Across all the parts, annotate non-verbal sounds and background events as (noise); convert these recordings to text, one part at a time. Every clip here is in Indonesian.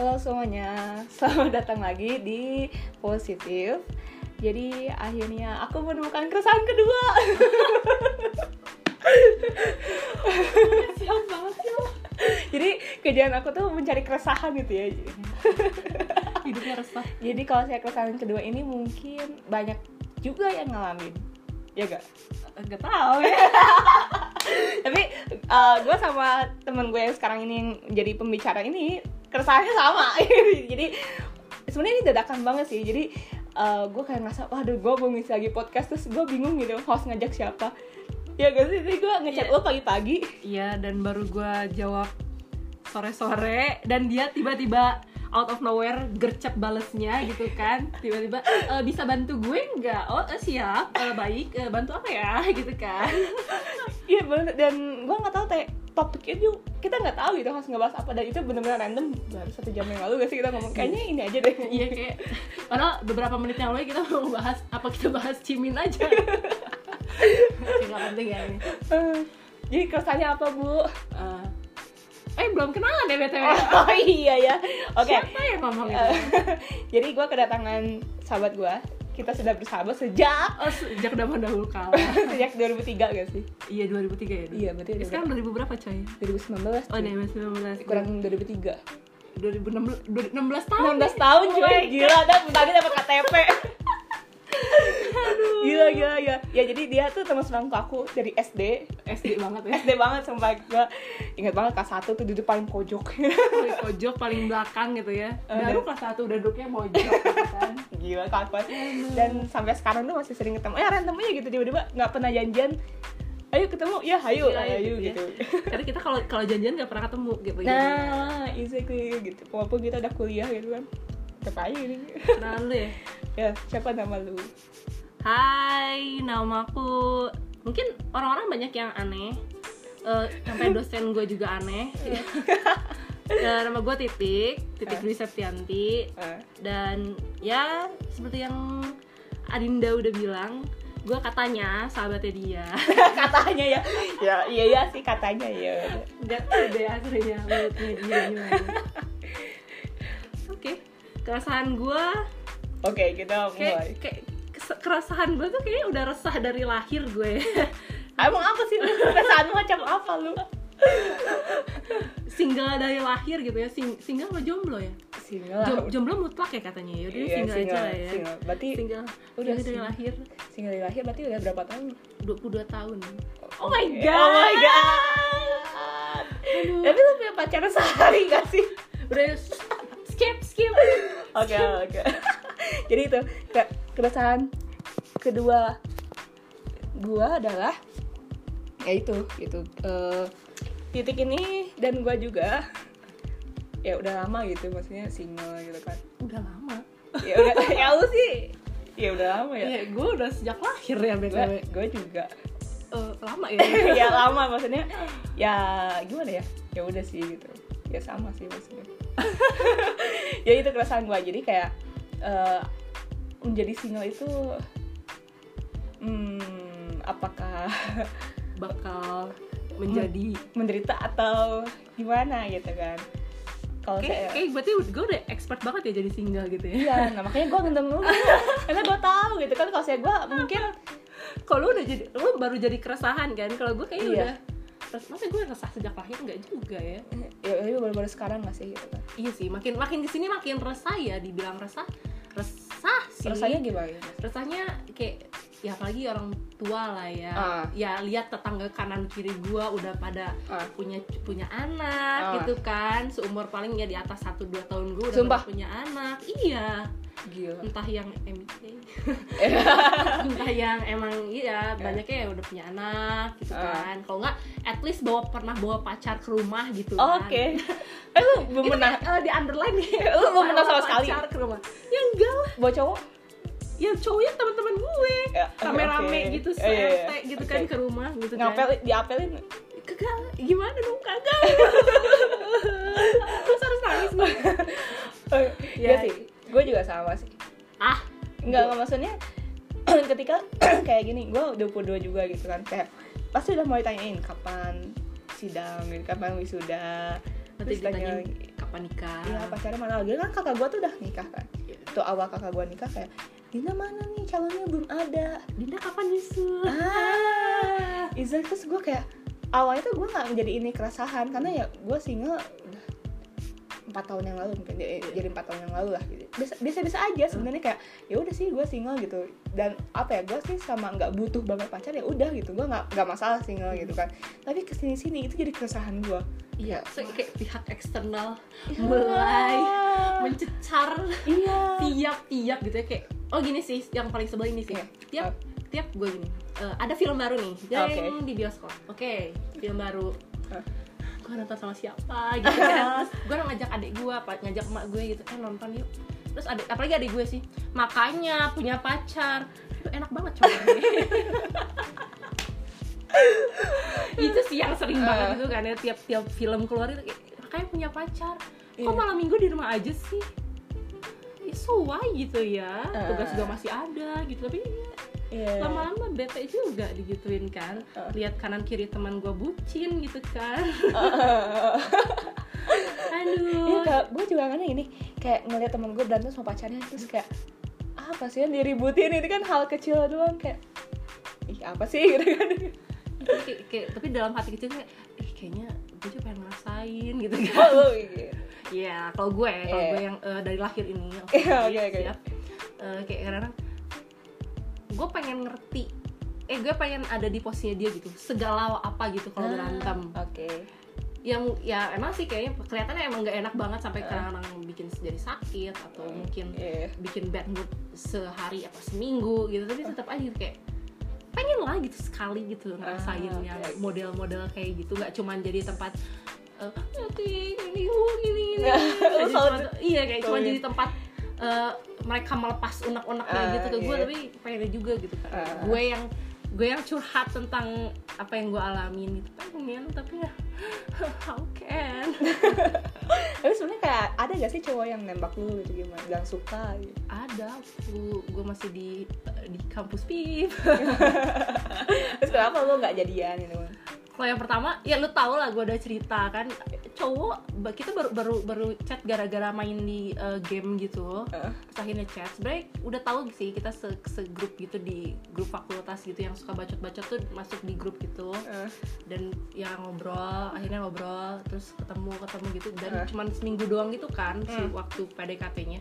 Halo semuanya, (laughs) selamat datang lagi di Positif. Jadi akhirnya aku menemukan keresahan kedua. Siap banget sih lo. Jadi kerjaan aku tuh mencari keresahan gitu ya. Hidupnya resah. Jadi kalau saya keresahan kedua ini mungkin banyak juga yang ngalamin. Ya gak? Gak tau ya. (laughs) Tapi gue sama temen gue yang sekarang ini yang jadi pembicara ini keresahannya sama. (laughs) jadi sebenarnya ini dadakan banget sih. Jadi gue kayak ngerasa, waduh gue belum ngisi lagi podcast terus gue bingung gitu host ngajak siapa. Ya gak sih? Gue ngechat Iya. lo pagi-pagi. Iya dan baru gue jawab sore-sore dan dia tiba-tiba out of nowhere gercep balesnya gitu kan. Tiba-tiba "E, bisa bantu gue nggak? Oh eh, siap. Eh, baik. Eh, bantu apa ya? (laughs) Gitu kan. Iya bener. Dan gue nggak tahu teh topiknya juga kita nggak tahu gitu harus ngebahas apa. Dan itu bener-bener random baru satu jam yang lalu gak sih kita ngomong? Kayaknya ini aja deh. Iya kayak padahal beberapa menit yang lalu kita mau bahas apa kita bahas cimin aja. (laughs) Nggak penting ya ini. Jadi keresahannya apa bu? Eh, eh belum kenalan ya btw (laughs) oh iya ya. Oke. Siapa yang ngomong itu? (laughs) Jadi gue kedatangan sahabat gue kita sudah bersahabat sejak oh sejak zaman dahulu kala (laughs) sejak 2003 gak sih? Iya 2003 ya dulu? iya berarti sekarang 2000 berapa coy? 2019 oh nih masih 19 kurang 2003 2016 16 tahun 16 tahun Oh cuy. gila dah bentar dapat ya ya jadi dia tuh teman sebangku aku dari SD SD banget ya? SD banget sumpah. Gue inget banget kelas 1 tuh duduk paling pojok. Paling pojok paling belakang gitu ya. Eh, baru kelas 1 udah duduknya mojok gitu kan. Gila kapan. Dan sampai sekarang tuh masih sering ketemu. Ya random aja gitu tiba-tiba nggak pernah janjian. Ayo ketemu ya ayo Iya, ayo gitu ya. gitu. Karena kita kalau kalau janjian nggak pernah ketemu gitu nah exactly gitu. Walaupun kita udah kuliah gitu kan. Tetap aja gitu kenalan lu ya? Ya siapa nama lu Hai nama aku mungkin orang-orang banyak yang aneh. Eh, sampai dosen gue juga aneh. (laughs) Ya, nama gue Titik Titik Eh. Dwi Septianti. Eh, dan ya seperti yang Adinda udah bilang gue katanya sahabatnya dia. (laughs) Katanya ya? Ya iya iya sih katanya ya. Nggak tahu deh aslinya mulutnya dia gimana. (laughs) Oke keresahan gue oke kita mulai. kayak kayak keresahan gue tuh kayaknya udah resah dari lahir gue. (laughs) Emang apa sih lu? Perasaan macam apa lu? Single dari lahir gitu ya. Sing single apa jomblo ya? Single. Jom- jomblo mutlak ya katanya ya. Udah Iya, single, aja lah ya. single. berarti single. Udah udah dari single. lahir. Single dari lahir berarti udah berapa tahun? 22 tahun. Oh my Oh my god. Aduh. Tapi lu punya pacar sehari gak sih? udah skip skip (laughs) Oke oke. (laughs) Jadi itu ke- keresahan kedua gua adalah ya itu gitu. Eh, titik ini dan gua juga ya udah lama gitu maksudnya single gitu kan. Udah lama? Ya udah (laughs) ya lu sih. Ya udah lama ya. Ya gue udah sejak lahir ya btw gue juga. Eh, lama ya? Ya lama maksudnya ya gimana ya? Ya udah sih gitu. Ya sama sih maksudnya (laughs) ya itu keresahan gue jadi kayak eh, menjadi single itu hmm, apakah (laughs) bakal menjadi menderita atau gimana gitu kan. Kalau kayak, saya kayak berarti gue udah expert banget ya jadi single gitu ya. Iya nah makanya gue ngendem dulu (laughs) karena gue tahu gitu kan kalau saya gue mungkin kalau lu udah jadi lu baru jadi keresahan kan? Kalau gue kayaknya Iya. udah masa gue resah sejak lahir nggak juga ya. Ya ya baru-baru sekarang gak sih gitu kan? Iya sih makin makin ke sini makin resah ya dibilang resah. Resah sih. Rasanya gimana resahnya kayak ya apalagi orang tua lah ya Ah. ya lihat tetangga kanan kiri gua udah pada Ah. punya punya anak Ah. gitu kan seumur paling ya di atas 1 2 tahun gua udah Sumpah. punya anak iya gila entah yang MBA (laughs) entah yang emang iya banyaknya ya udah punya anak gitu Ah. kan kalau nggak at least bawa pernah bawa pacar ke rumah gitu Oh, kan Oke. (laughs) Eh lu belum pernah eh, di underline nih Lu belum pernah sama sekali? pacar ke rumah ya enggak lah bawa cowok? Ya cowoknya teman-teman gue Ya, rame-rame oke. gitu Eh, iya, iya. se gitu kan Oke. ke rumah gitu Ngapel kan diapelin kagak gimana dong kagak terus harus nangis gue (laughs) Oh, Ya. Iya sih. Gue juga sama sih. ah Enggak, enggak maksudnya (clears throat) ketika (clears throat) kayak gini, gue 22 juga gitu kan. Kayak pasti udah mulai tanyain kapan sidang, gitu, kapan wisuda. nanti ditanya kapan nikah Iya pacarnya mana lagi kan kakak gue tuh udah nikah kan Tuh awal kakak gue nikah kayak Dina mana nih? Calonnya belum ada. Dinda kapan nyusul? Ah. Izal terus gue kayak awalnya tuh gue nggak menjadi ini keresahan. Karena ya gue single empat tahun yang lalu mungkin. Jadi empat tahun yang lalu lah gitu. Biasa biasa, biasa aja sebenarnya kayak ya udah sih gue single gitu. Dan apa ya gue sih sama nggak butuh banget pacar ya udah gitu. Gue nggak nggak masalah single gitu kan. Tapi ke sini sini itu jadi keresahan gue iya so, kayak pihak eksternal Ya. mulai mencecar iya. tiap-tiap gitu ya kayak oh gini sih yang paling sebel ini sih. Tiap tiap gue gini. Eh, ada film baru nih yang di bioskop. Oke film baru. Hah. gue nonton sama siapa gitu kan. (laughs) Gue ngajak adik gue ngajak emak gue gitu eh nonton yuk. Terus adik apalagi adik gue sih makanya punya pacar. Itu enak banget cowoknya (laughs) itu sih yang sering banget Ah. gitu kan ya tiap tiap film keluar itu kayak makanya punya pacar. Kok Iya. malam minggu di rumah aja sih ya why? gitu ya. Ah. tugas juga masih ada gitu. Tapi Iya. lama-lama bete juga digituin kan. Ah. lihat kanan kiri teman gue bucin gitu kan. (laughs) Iya aduh. Kak, gue juga kan ini kayak ngeliat temen gue berantem sama pacarnya terus kayak apa sih yang diributin? Ini kan hal kecil doang. Kayak ih apa sih? (laughs) Gitu kan. Tapi kayak, kayak- tapi dalam hati kecil kayak ih kayaknya gue juga pengen ngerasain gitu kan. Oh, oh, iya. Iya, kalau gue, kalau Iya. gue yang eh, dari lahir ini, (laughs) oke, Iya, oke, oke. siap. Eh, kayak kadang gue pengen ngerti, eh gue pengen ada di posisinya dia gitu, segala apa gitu kalau Ah, berantem. oke Yang ya emang sih kayaknya kelihatannya emang gak enak banget sampai Ah. kadang-kadang bikin jadi sakit atau mungkin Iya. bikin bad mood sehari apa seminggu gitu, tapi tetap aja gitu kayak pengen lah gitu sekali gitu ngerasain Ah, yang oke. model-model kayak gitu nggak cuman jadi tempat nanti ini uh, gini (laughs) Ya, cuma- iya kayak cuma Oh, iya. jadi tempat eh, mereka melepas unek-unek kayak Ah, gitu ke gue iya. tapi pengen juga gitu kan Ah. gue yang gue yang curhat tentang apa yang gue alamin gitu. Pengen tapi ya (laughs) how can? (laughs) Tapi sebenarnya kayak ada gak sih cowok yang nembak lu gitu gimana? Gak suka gitu? Ada gue gue masih di di kampus pip terus kenapa lu gak jadian gitu kalau yang pertama ya lu tau lah gue udah cerita kan. Cowok kita baru baru baru chat gara-gara main di uh, game gitu. Heeh. terus akhirnya chat. Sebenarnya udah tahu sih kita se segrup gitu di grup fakultas gitu yang suka bacot-bacot tuh masuk di grup gitu. Eh, dan ya ngobrol akhirnya ngobrol terus ketemu ketemu gitu. Dan Eh. cuman seminggu doang gitu kan si Hmm. waktu PDKT-nya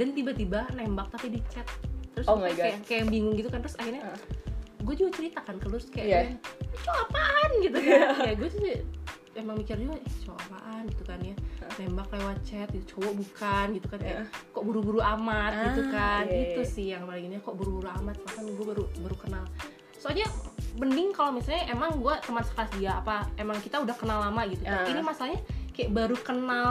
dan tiba-tiba nembak tapi di chat. Terus Oh kayak kayak bingung gitu kan. Terus akhirnya Eh. Gue juga cerita kan ke lu kayak Iya. itu apaan? Gitu kan. Ya gue sih emang mikir juga eh cowok apaan? Gitu kan ya. Nembak lewat chat itu cowok bukan gitu kan. Kayak kok buru-buru amat? Gitu Ah, kan. iya, itu iya. sih yang paling ini kok buru-buru amat? Bahkan gue baru baru kenal. Soalnya mending kalau misalnya emang gue teman sekelas dia apa emang kita udah kenal lama gitu. Kan Ah. ini masalahnya kayak baru kenal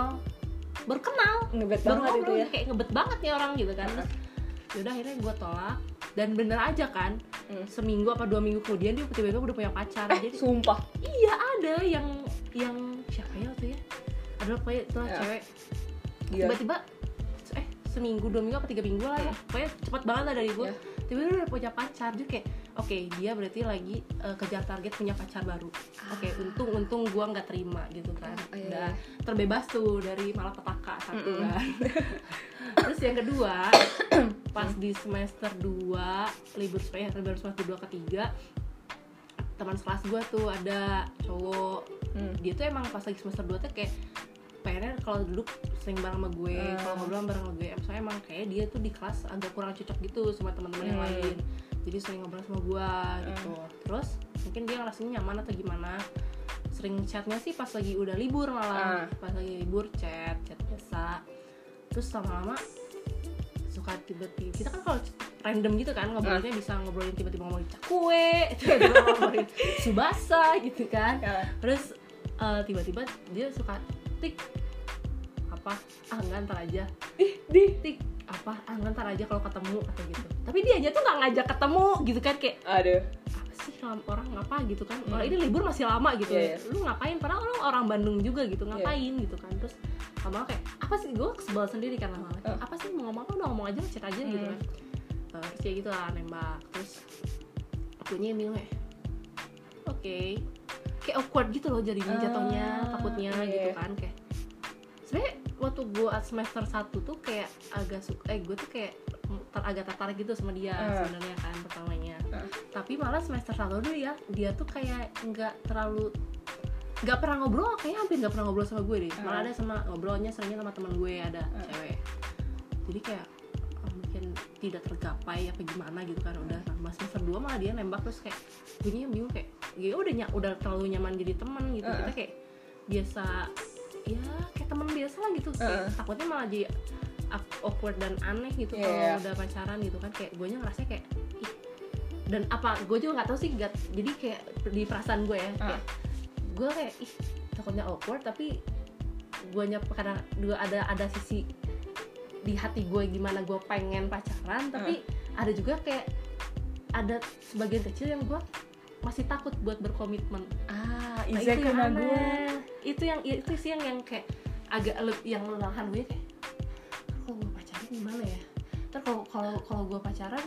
baru kenal. Ngebet baru banget itu ngobrol ya. kayak ngebet banget nih orang gitu kan. Ah. terus yaudah akhirnya gue tolak. Dan bener aja kan Hmm. seminggu apa dua minggu kemudian dia tiba-tiba udah punya pacar eh jadi sumpah iya ada yang yang siapa ya waktu ya ada pokoknya itu lah Ya. cewek Gila. tiba-tiba eh seminggu dua minggu apa tiga minggu lah ya pokoknya cepet banget lah dari gue Ya. tiba-tiba udah punya pacar jadi kayak oke dia berarti lagi eh, kejar target punya pacar baru oke untung untung gue nggak terima gitu kan Ah, iya, udah iya. terbebas tuh dari malapetaka satu Mm-mm. kan (laughs) terus yang kedua pas di semester 2 libur supaya libur semester 2 ketiga teman sekelas gue tuh ada cowok Hmm. dia tuh emang pas lagi semester 2 tuh kayak pengennya kalau duduk sering bareng sama gue Ah. kalau ngobrol bareng sama gue soalnya emang kayak dia tuh di kelas agak kurang cocok gitu sama teman-teman yang Hmm. lain jadi sering ngobrol sama gue gitu. Terus mungkin dia ngerasanya nyaman atau gimana? Sering chatnya sih pas lagi udah libur malah. Ah. pas lagi libur chat chat biasa. Terus lama-lama suka tiba-tiba kita kan kalau random gitu kan ngobrolnya bisa ngobrolin tiba-tiba ngomongin cakwe (laughs) tiba-tiba ngomongin subasa gitu kan. Ya. terus eh, tiba-tiba dia suka tik apa? Ah nggak ntar aja. Ih di? Tik apa ah ntar aja kalau ketemu atau gitu. Tapi dia aja tuh nggak ngajak ketemu gitu kan kayak aduh. Apa sih orang ngapa? gitu kan. Hmm. kalau ini libur masih lama gitu. Iya, iya. lu ngapain? Padahal lu orang Bandung juga gitu ngapain gitu kan. Terus lama kayak apa sih? Gue sebel sendiri kan lama Eh. apa sih mau ngomong apa? Udah ngomong aja chat aja gitu Hmm. kan Eh, terus kayak gitu lah nembak. Terus akunya bilang kayak oke. Kayak awkward gitu loh jadinya Ah, jatuhnya takutnya iya. gitu kan kayak sebenarnya waktu gue semester 1 tuh kayak agak suka eh gue tuh kayak ter- agak tertarik gitu sama dia Eh. sebenarnya kan pertamanya Eh. tapi malah semester satu dulu ya dia tuh kayak nggak terlalu nggak pernah ngobrol kayaknya hampir nggak pernah ngobrol sama gue deh malah Eh. ada sama ngobrolnya seringnya sama teman gue ada Eh. cewek jadi kayak mungkin tidak tergapai apa gimana gitu kan udah nah, semester 2 malah dia nembak terus kayak gue bingung kayak ya udah ny- udah terlalu nyaman jadi teman gitu Eh. kita kayak biasa ya kayak teman biasa lah gitu kayak Eh. takutnya malah jadi awkward dan aneh gitu Iya, kalau iya. udah pacaran gitu kan kayak gue ngerasa kayak ih dan apa gue juga nggak tahu sih nggak jadi kayak di perasaan gue ya kayak gue kayak ih takutnya awkward tapi gue kadang juga ada ada sisi di hati gue gimana gue pengen pacaran tapi ada juga kayak ada sebagian kecil yang gue masih takut buat berkomitmen ah Nah, itu yang gue. Itu yang itu sih yang yang kayak agak le- yang menahan gue kayak kalau gue pacaran gimana ya ntar kalau kalau kalau gue pacaran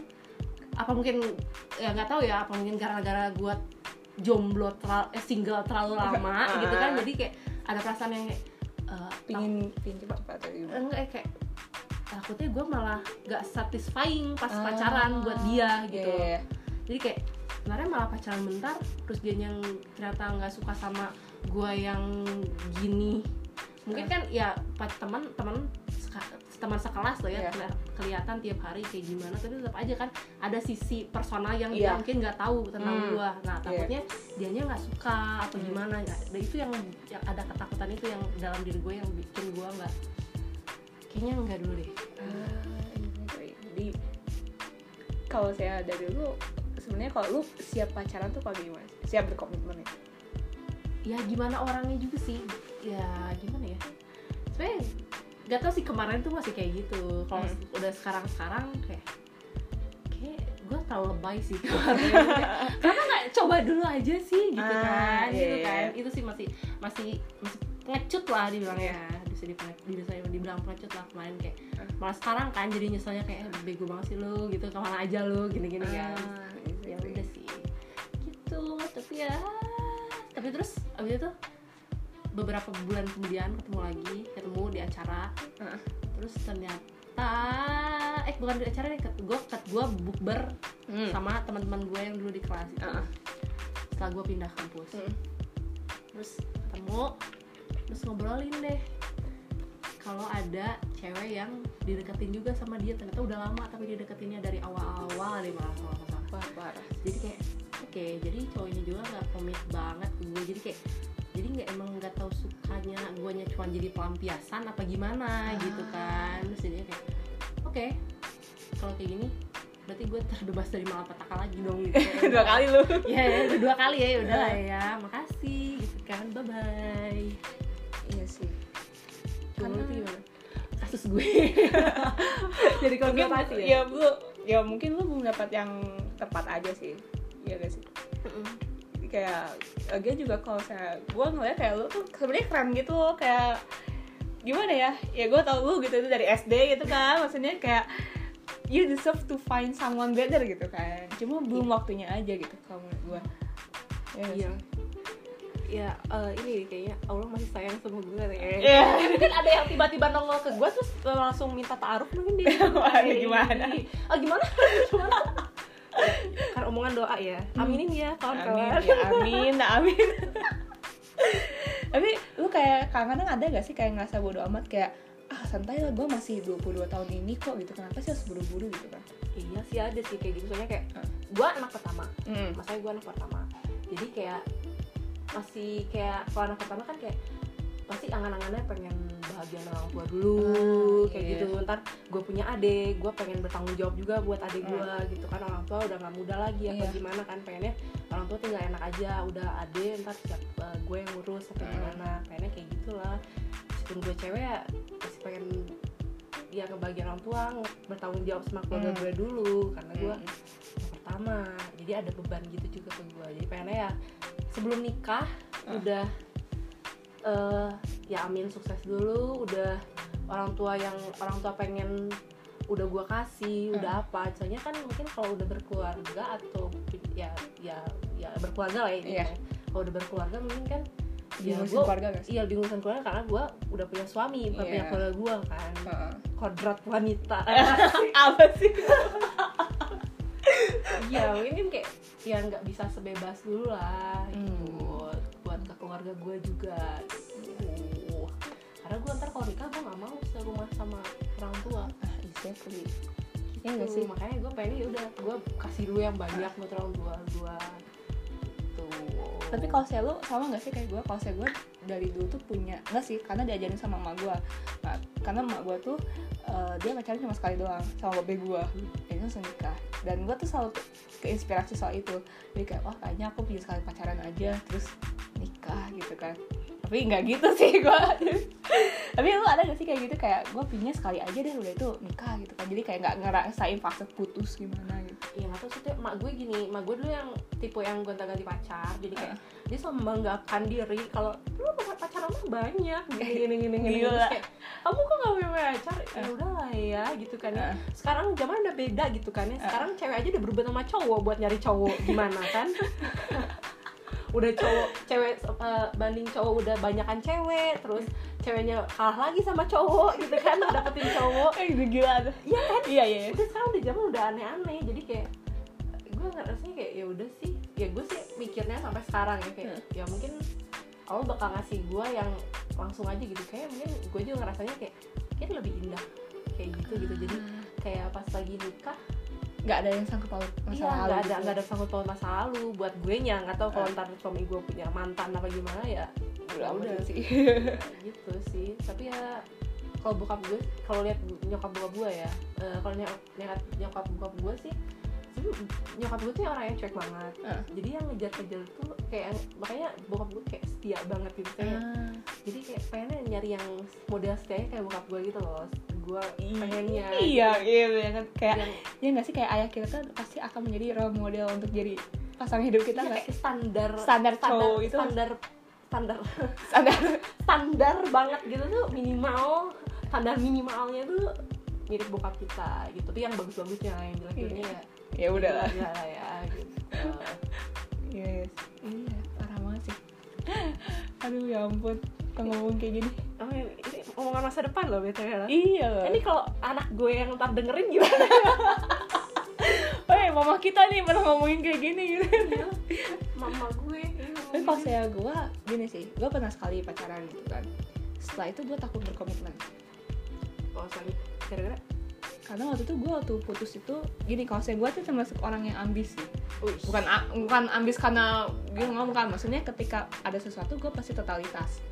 apa mungkin ya nggak tahu ya apa mungkin gara-gara gue jomblo terlalu eh, single terlalu (laughs) lama Ah. gitu kan jadi kayak ada perasaan yang kayak eh, pingin pingin cepat cepat atau gimana? enggak eh, kayak takutnya gue malah gak satisfying pas Ah, pacaran buat dia gitu iya, iya. jadi kayak sebenarnya malah pacaran bentar terus dia yang ternyata nggak suka sama gue yang gini mungkin Ah. kan ya teman teman teman sekelas loh ya Iya. keli- kelihatan tiap hari kayak gimana tapi tetap aja kan ada sisi personal yang dia Iya. mungkin nggak tahu tentang Hmm. gue nah Iya. takutnya dianya nggak suka atau Hmm. gimana ya dan itu yang yang ada ketakutan itu yang dalam diri gue yang bikin gue nggak kayaknya nggak dulu deh Ah, iya. jadi kalau saya dari dulu sebenarnya kalau lu siap pacaran tuh kalau gimana siap berkomitmen ya ya gimana orangnya juga sih. Ya gimana ya? Sebenarnya gak tau sih kemarin tuh masih kayak gitu. Kalau Hmm. udah sekarang sekarang kayak kayak gue terlalu lebay sih (laughs) kemarin. Karena nggak coba dulu aja sih gitu Ah, kan iya, gitu iya. kan. itu sih masih masih masih pengecut lah dibilang ya bisa dipengecut bisa dibilang pengecut lah kemarin kayak Ah. malah sekarang kan jadi nyeselnya kayak eh, bego banget sih lu gitu. Ke mana aja lu? gini gini kan. Ah, iya, ya iya. udah sih. Gitu tapi ya tapi terus abis itu beberapa bulan kemudian ketemu lagi ketemu di acara Heeh. terus ternyata eh bukan di acara nih gue ket gue bukber Hmm. sama teman-teman gue yang dulu di kelas itu Heeh. setelah gue pindah kampus Hmm. terus ketemu terus ngobrolin deh kalau ada cewek yang dideketin juga sama dia ternyata udah lama tapi dideketinnya dari awal-awal deh malah kalau salah jadi kayak oke jadi cowok ini juga nggak komit banget ke gue. Jadi kayak jadi nggak emang nggak tahu sukanya guanya cuma jadi pelampiasan apa gimana Ah. gitu kan. Terus jadinya kayak oke kalau kayak gini berarti gue terbebas dari malapetaka lagi dong. Gitu. (laughs) Dua kali lu. Ya, ya udah dua kali ya udah lah ya. Makasih gitu kan. Bye bye iya sih. Karena itu gimana? kasus gue. (laughs) Jadi kalau mungkin pasti ya? lu ya mungkin lu belum dapat yang tepat aja sih iya gak sih. Jadi kayak dia juga kalau saya gue ngeliat kayak lu tuh sebenarnya keren gitu loh kayak gimana ya ya gue tau lu gitu itu dari SD gitu kan maksudnya kayak you deserve to find someone better gitu kan cuma belum waktunya aja gitu kalau menurut gue ya Iya. sih? Ya, eh, ini kayaknya Allah masih sayang sama gue ya. Iya. Mungkin ada yang tiba-tiba nongol ke gue terus langsung minta taaruf mungkin dia. (laughs) Waduh, Kayak gimana? Oh, gimana? (laughs) (laughs) omongan doa ya. Aminin ya amin kawan-kawan. ya amin nah, amin (laughs) tapi lu kayak kadang-kadang ada gak sih kayak ngerasa bodo amat kayak ah santai lah gue masih 22 tahun ini kok gitu kenapa sih harus buru-buru gitu kan Iya sih ada sih kayak gitu. Soalnya kayak Hmm. gue anak pertama. hmm. Masanya gue anak pertama. Jadi kayak masih kayak kalau anak pertama kan kayak pasti angan-angannya pengen bahagia sama orang tua dulu Ah, kayak iya. gitu ntar gue punya adik gue pengen bertanggung jawab juga buat adik Hmm. gue gitu kan orang tua udah nggak muda lagi apa Iya. gimana kan pengennya orang tua tinggal enak aja udah adik ntar siap eh, gue yang ngurus apa Hmm. gimana pengennya kayak gitulah meskipun gue cewek ya masih pengen ya kebagian orang tua bertanggung jawab sama keluarga Hmm. gue dulu karena gue Hmm. yang pertama jadi ada beban gitu juga ke gue jadi pengennya ya sebelum nikah Ah. udah eh ya amin sukses dulu udah orang tua yang orang tua pengen udah gue kasih Ah. udah apa soalnya kan mungkin kalau udah berkeluarga atau ya ya ya berkeluarga lah ya ini Iya. kalau udah berkeluarga mungkin kan Ya, sih? iya urusan keluarga karena gue udah punya suami bukan Iya. punya keluarga gue kan Heeh. kodrat wanita (laughs) Apa sih? iya mungkin kayak ya nggak bisa sebebas dulu lah gitu Hmm. buat ke keluarga gue juga gitu. Karena gue ntar kalau nikah gue nggak mau serumah sama orang tua. Ah, exactly. Iya gak sih? makanya gue pengen ya udah gue kasih dulu yang banyak buat orang tua gue Tapi kalau saya lu sama gak sih kayak gue? Kalau saya gue dari dulu tuh punya Enggak sih, karena diajarin sama emak gue nah, Karena emak gue tuh eh, Dia pacaran cuma sekali doang Sama babe gue Jadi langsung nikah. Dan gue tuh selalu keinspirasi soal itu. Jadi kayak, wah kayaknya aku punya sekali pacaran aja Terus nikah gitu kan Tapi nggak gitu sih gue Tapi lu ada gak sih kayak gitu Kayak gue pinnya sekali aja deh udah itu nikah gitu kan. Jadi kayak nggak ngerasain fase putus gimana gitu. Iya nggak tahu sih mak gue gini, mak gue dulu yang tipe yang gonta-ganti pacar, jadi kayak dia selalu membanggakan diri kalau lu pacaran mah banyak. Gini gini gini gini. Terus kayak kamu kok gak punya pacar? Ya Eh. udah lah ya gitu kan ya. Eh. sekarang zaman udah beda gitu kan ya. Sekarang cewek aja udah berubah sama cowok buat nyari cowok. Gimana kan (laughs) udah cowok cewek eh, banding cowok udah banyakan cewek terus ceweknya kalah lagi sama cowok gitu kan dapetin cowok. Eh itu gila iya kan? Iya iya udah sekarang udah zaman udah aneh-aneh jadi kayak gue ngerasanya kayak ya udah sih. Ya gue sih mikirnya sampai sekarang ya kayak ya mungkin Allah bakal ngasih gue yang langsung aja gitu. Kayak mungkin gue juga ngerasanya kayak kayak lebih indah kayak gitu gitu. Jadi kayak pas lagi nikah nggak ada yang sangkut paut masa iya lalu nggak ada gitu. nggak ada sangkut paut masa lalu buat gue nya nggak tahu kalau Ah. ntar suami gue punya mantan apa gimana ya udah udah udah sih Ya, (laughs) gitu sih tapi ya kalau bokap gue kalau lihat nyokap bokap gue ya eh, kalau nyokap nyokap nyokap bokap gue sih sebenernya nyokap gue tuh yang orang yang cuek banget. Ah. jadi yang ngejar-ngejar tuh kayak makanya bokap gue kayak setia banget gitu. Kayak Ah. jadi kayak pengennya nyari yang model setianya kayak bokap gue gitu loh. Gue pengennya iya iya banget kayak yang ya nggak sih? Kayak ayah kita kan pasti akan menjadi role model untuk jadi pasangan hidup kita iya, nggak kayak standar Standar cowok itu. standar standar sadar (laughs) standar banget gitu tuh minimal standar minimalnya tuh mirip bokap kita gitu. Tapi yang bagus-bagusnya yang jelek-jeleknya ya ya udah lah. Ya ya gitu. Yes. Iya parah banget sih. Aduh ya ampun. Kita ngomong kayak gini. Oh, ini omongan masa depan loh btw lah. Iya. Loh ini kalau anak gue yang ntar dengerin gimana? Woi, (laughs) mama kita nih pernah ngomongin kayak gini gitu. Iya, mama gue tapi kalau saya gue gini sih. Gue pernah sekali pacaran gitu kan. Setelah itu gue takut berkomitmen. Oh sorry. Gara-gara karena waktu itu gue waktu putus itu gini kalau saya gue tuh termasuk orang yang ambis. Sih bukan bukan ambis karena gue ngomong kan? Maksudnya ketika ada sesuatu gue pasti totalitas.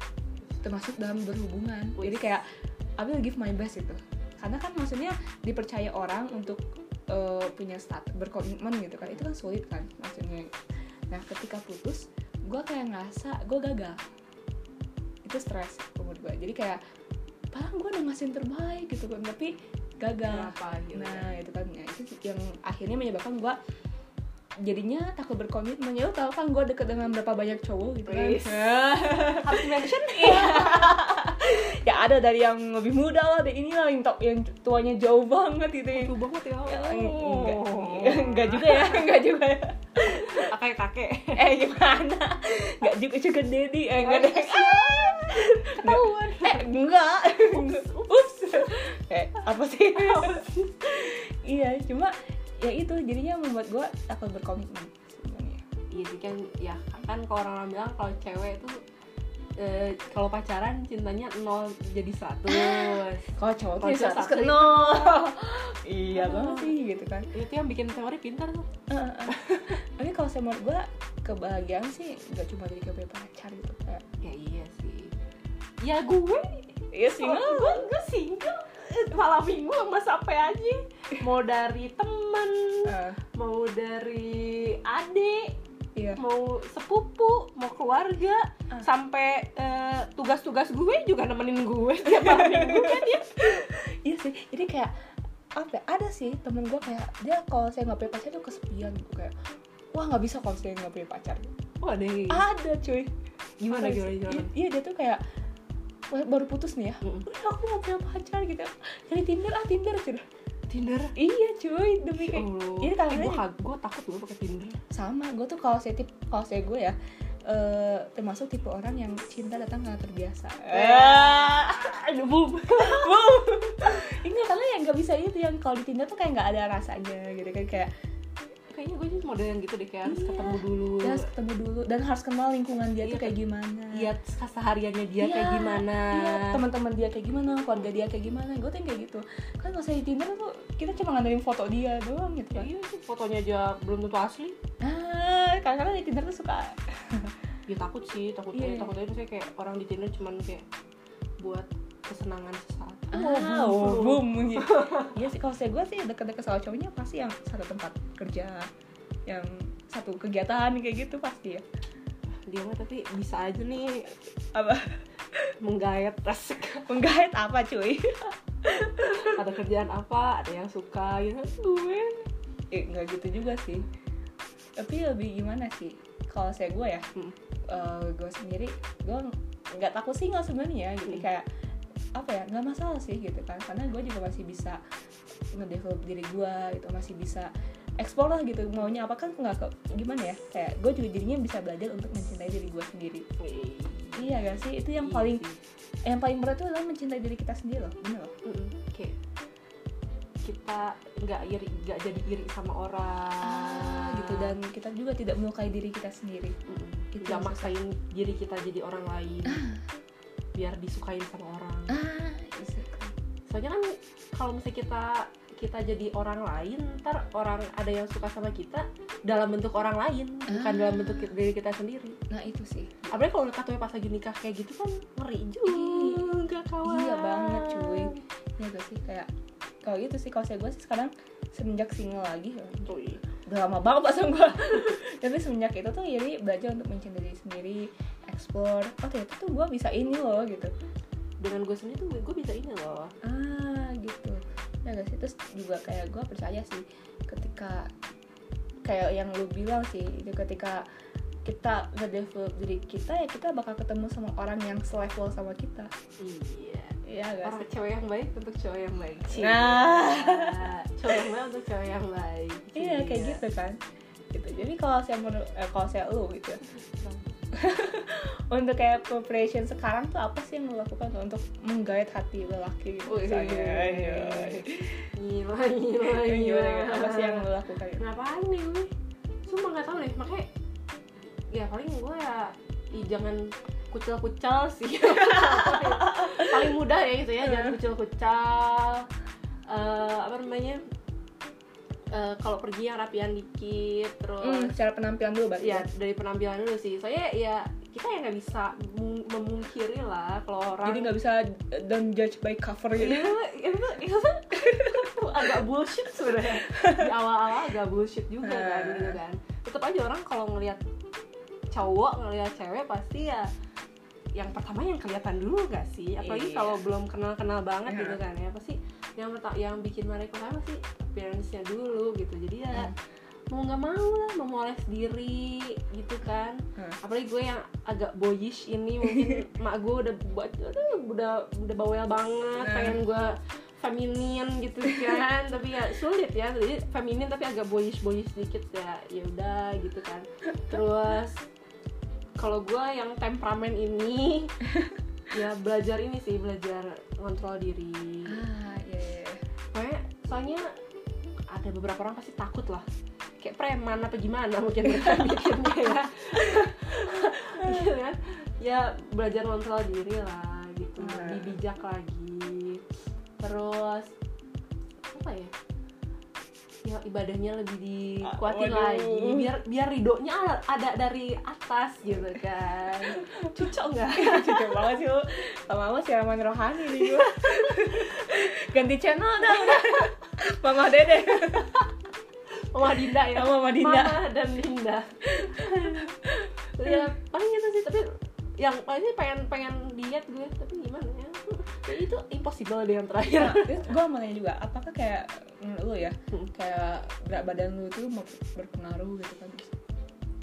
Termasuk dalam berhubungan. Jadi kayak I will give my best itu karena kan maksudnya dipercaya orang untuk eh, punya start berkomitmen gitu kan. Itu kan sulit kan maksudnya. Nah ketika putus gue kayak ngerasa gue gagal. Itu stres menurut gue jadi kayak padahal gue udah ngasih terbaik gitu kan. Tapi gagal. Kenapa gitu Nah itu kan. Ya, itu yang akhirnya menyebabkan gue jadinya takut berkomitmen. Ya lo tau kan gue deket dengan berapa banyak cowok gitu kan? (laughs) Harus mention (laughs) ya ada dari yang lebih muda lah dari ini lah yang, yang tuanya jauh banget gitu. Ya Lucu banget ya Ya, enggak, enggak juga ya (laughs) enggak juga ya kakek kakek? Eh gimana? Enggak juga juga daddy eh enggak deh ketahuan. Eh enggak. Ups. Eh apa sih? Iya cuma ya itu jadinya membuat gue takut berkomitmen sebenarnya. Iya sih kan ya kan kalau orang-orang bilang kalau cewek tuh eh, kalau pacaran cintanya nol jadi seratus kalau cowok tuh ya satu. ke nol (laughs) iya Oh. banget sih gitu kan. Itu yang bikin teori pintar tuh. Eh, eh, eh. tapi kalau saya menurut gue kebahagiaan sih nggak cuma jadi kebahagiaan pacar gitu kayak ya iya sih. Ya gue. Iya sih gue gue, gue single. Malam minggu sama siapa aja. Mau dari temen Eh, mau dari adik iya. Mau sepupu mau keluarga Ah. sampai eh, tugas-tugas gue juga nemenin gue (laughs) tiap malam minggu kan ya? (laughs) Iya sih jadi kayak apa ya, ada sih temen gue kayak dia kalau saya nggak punya pacar tuh kesepian gitu kayak wah nggak bisa kalau saya nggak punya pacar. Wah deh ada cuy. Gimana Ada gimana sih. gimana Iya, dia tuh kayak "Wah, baru putus nih ya. Mm-mm. udah aku mau punya pacar gitu. Dari Tinder ah Tinder sudah Tinder? Iya cuy demi kayak Oh, Ini tangannya- gue, gue takut gue pakai Tinder. Sama gue tuh kalau saya tip kalau saya gue ya eh, termasuk tipe orang yang cinta datang karena terbiasa. aduh bum (laughs) Enggak, karena yang nggak bisa itu yang kalau di Tinder tuh kayak nggak ada rasanya gitu kan kayak kayaknya gue jadi model yang gitu deh kayak harus Iya. ketemu dulu. Dia harus ketemu dulu. Dan harus kenal lingkungan dia Iya, tuh kayak gimana. lihat kesehariannya dia kayak Iya, gimana. iya, teman-teman dia kayak gimana keluarga dia kayak gimana. Gue tuh kayak gitu. Kan kalau saya di Tinder tuh kita cuma ngandelin foto dia doang gitu kan. Iya sih fotonya aja belum tentu asli. Ah kadang-kadang di Tinder tuh suka. Ya takut sih takutnya Iya. takutnya misalnya kayak orang di Tinder cuman kayak buat kesenangan sesaat. Ah oh, boom gitu (laughs) iya sih kalau saya gue sih deket-deket sama cowoknya pasti yang satu tempat kerja yang satu kegiatan kayak gitu pasti ya. Dia mah tapi bisa aja nih apa? Menggayat asik menggait apa cuy? (laughs) Ada kerjaan apa? Ada yang suka gitu gue eh, nggak gitu juga sih. Tapi lebih gimana sih? Kalau saya gue ya Hmm. eh, gue sendiri gue nggak takut single sebenarnya gitu. Hmm. kayak apa ya nggak masalah sih gitu kan. Karena gue juga masih bisa ngedevelop diri gue gitu masih bisa explore lah gitu maunya apa kan nggak ke gimana ya kayak gue juga jadinya bisa belajar untuk mencintai diri gue sendiri. Iya gak sih? Itu yang Iya paling sih. yang paling berat itu adalah mencintai diri kita sendiri loh bener loh. Mm-mm. kayak kita nggak iri nggak jadi iri sama orang. Gitu. Dan kita juga tidak melukai diri kita sendiri. Mm-mm. Itu nggak maksain diri kita jadi orang lain. (laughs) Biar disukain sama orang ah exactly. soalnya kan kalau misalnya kita kita jadi orang lain ntar orang ada yang suka sama kita dalam bentuk orang lain bukan Ah. dalam bentuk diri kita sendiri. Nah itu sih. Apalagi kalau katanya pas lagi nikah kayak gitu kan ngeri juga. Kawan. Iya banget cuy. Iya gak sih kayak kalau gitu sih kalau saya gue sih sekarang semenjak single lagi ya, Cuy. udah lama banget pasang gue (laughs) tapi semenjak itu tuh jadi belajar untuk mencintai diri sendiri explore. Oh ternyata tuh gue bisa ini loh gitu dengan gue sendiri tuh gue bisa ini loh. Ah gitu. Ya gak sih? Terus juga kayak gue percaya sih ketika kayak yang lu bilang sih itu ketika kita nge-develop diri kita ya kita bakal ketemu sama orang yang selevel sama kita. Iya. Iya gak orang sih? cewek yang baik untuk cowok yang baik. Nah. cowok yang baik untuk cowok yang baik. Iya kayak gitu kan. Gitu. Jadi kalau saya menurut eh, kalau saya lu gitu ya, (laughs) untuk kayak preparation sekarang tuh apa sih yang lo lakukan tuh untuk menggait hati lelaki gitu Wih. misalnya Iya. gila gila gila gimana? apa sih yang lo lakukan gitu? ngapain nih gue cuma nggak tahu deh makanya ya paling gue ya ih, jangan kucel-kucel sih (laughs) paling mudah ya gitu ya jangan kucel-kucel Eh, apa namanya Eh, kalau pergi yang rapian dikit terus Hmm, secara penampilan dulu berarti ya dari penampilan dulu sih soalnya ya kita ya nggak bisa mem- memungkiri lah kalau orang jadi nggak bisa uh, don't judge by cover gitu Iya, itu, itu (laughs) agak bullshit sebenarnya di awal-awal agak bullshit juga kan Ah. gitu kan tetap aja orang kalau ngelihat cowok ngelihat cewek pasti ya yang pertama yang kelihatan dulu gak sih apalagi Iya. kalau belum kenal-kenal banget Iya. gitu kan ya pasti yang yang bikin mereka pertama sih? Appearance-nya dulu gitu. Jadi ya Hmm. mau nggak mau lah memoles diri gitu kan. Hmm. apalagi gue yang agak boyish ini mungkin (laughs) mak gue udah buat aduh, udah udah bawel banget Nah. pengen gue feminin gitu kan. (laughs) Tapi ya sulit ya jadi feminin tapi agak boyish boyish sedikit ya ya udah gitu kan. Terus kalau gue yang temperamen ini (laughs) ya belajar ini sih belajar ngontrol diri. Ah iya iya iya. Pokoknya soalnya ada beberapa orang pasti takut lah. Kayak preman apa gimana mungkin mereka mikirnya ya Gitu kan? Ya belajar kontrol diri lah gitu. Lebih bijak lagi. Terus apa ya ya ibadahnya lebih dikuatin Waduh. lagi. Biar biar ridhonya ada- dari atas gitu kan. Cocok nggak? (laughs) Cocok banget sih lu. Lama-lama siraman rohani nih gue Ganti channel dah Mama Dede. Mama Dinda ya. Mama Dinda. Mama dan Dinda. Ya paling gitu sih tapi yang paling pengen pengen diet gue tapi gimana ya? Ya itu impossible deh yang terakhir. Nah, gue mau nanya juga Apakah kayak menurut lu ya? Hmm. Kayak berat badan tuh mau berpengaruh gitu kan?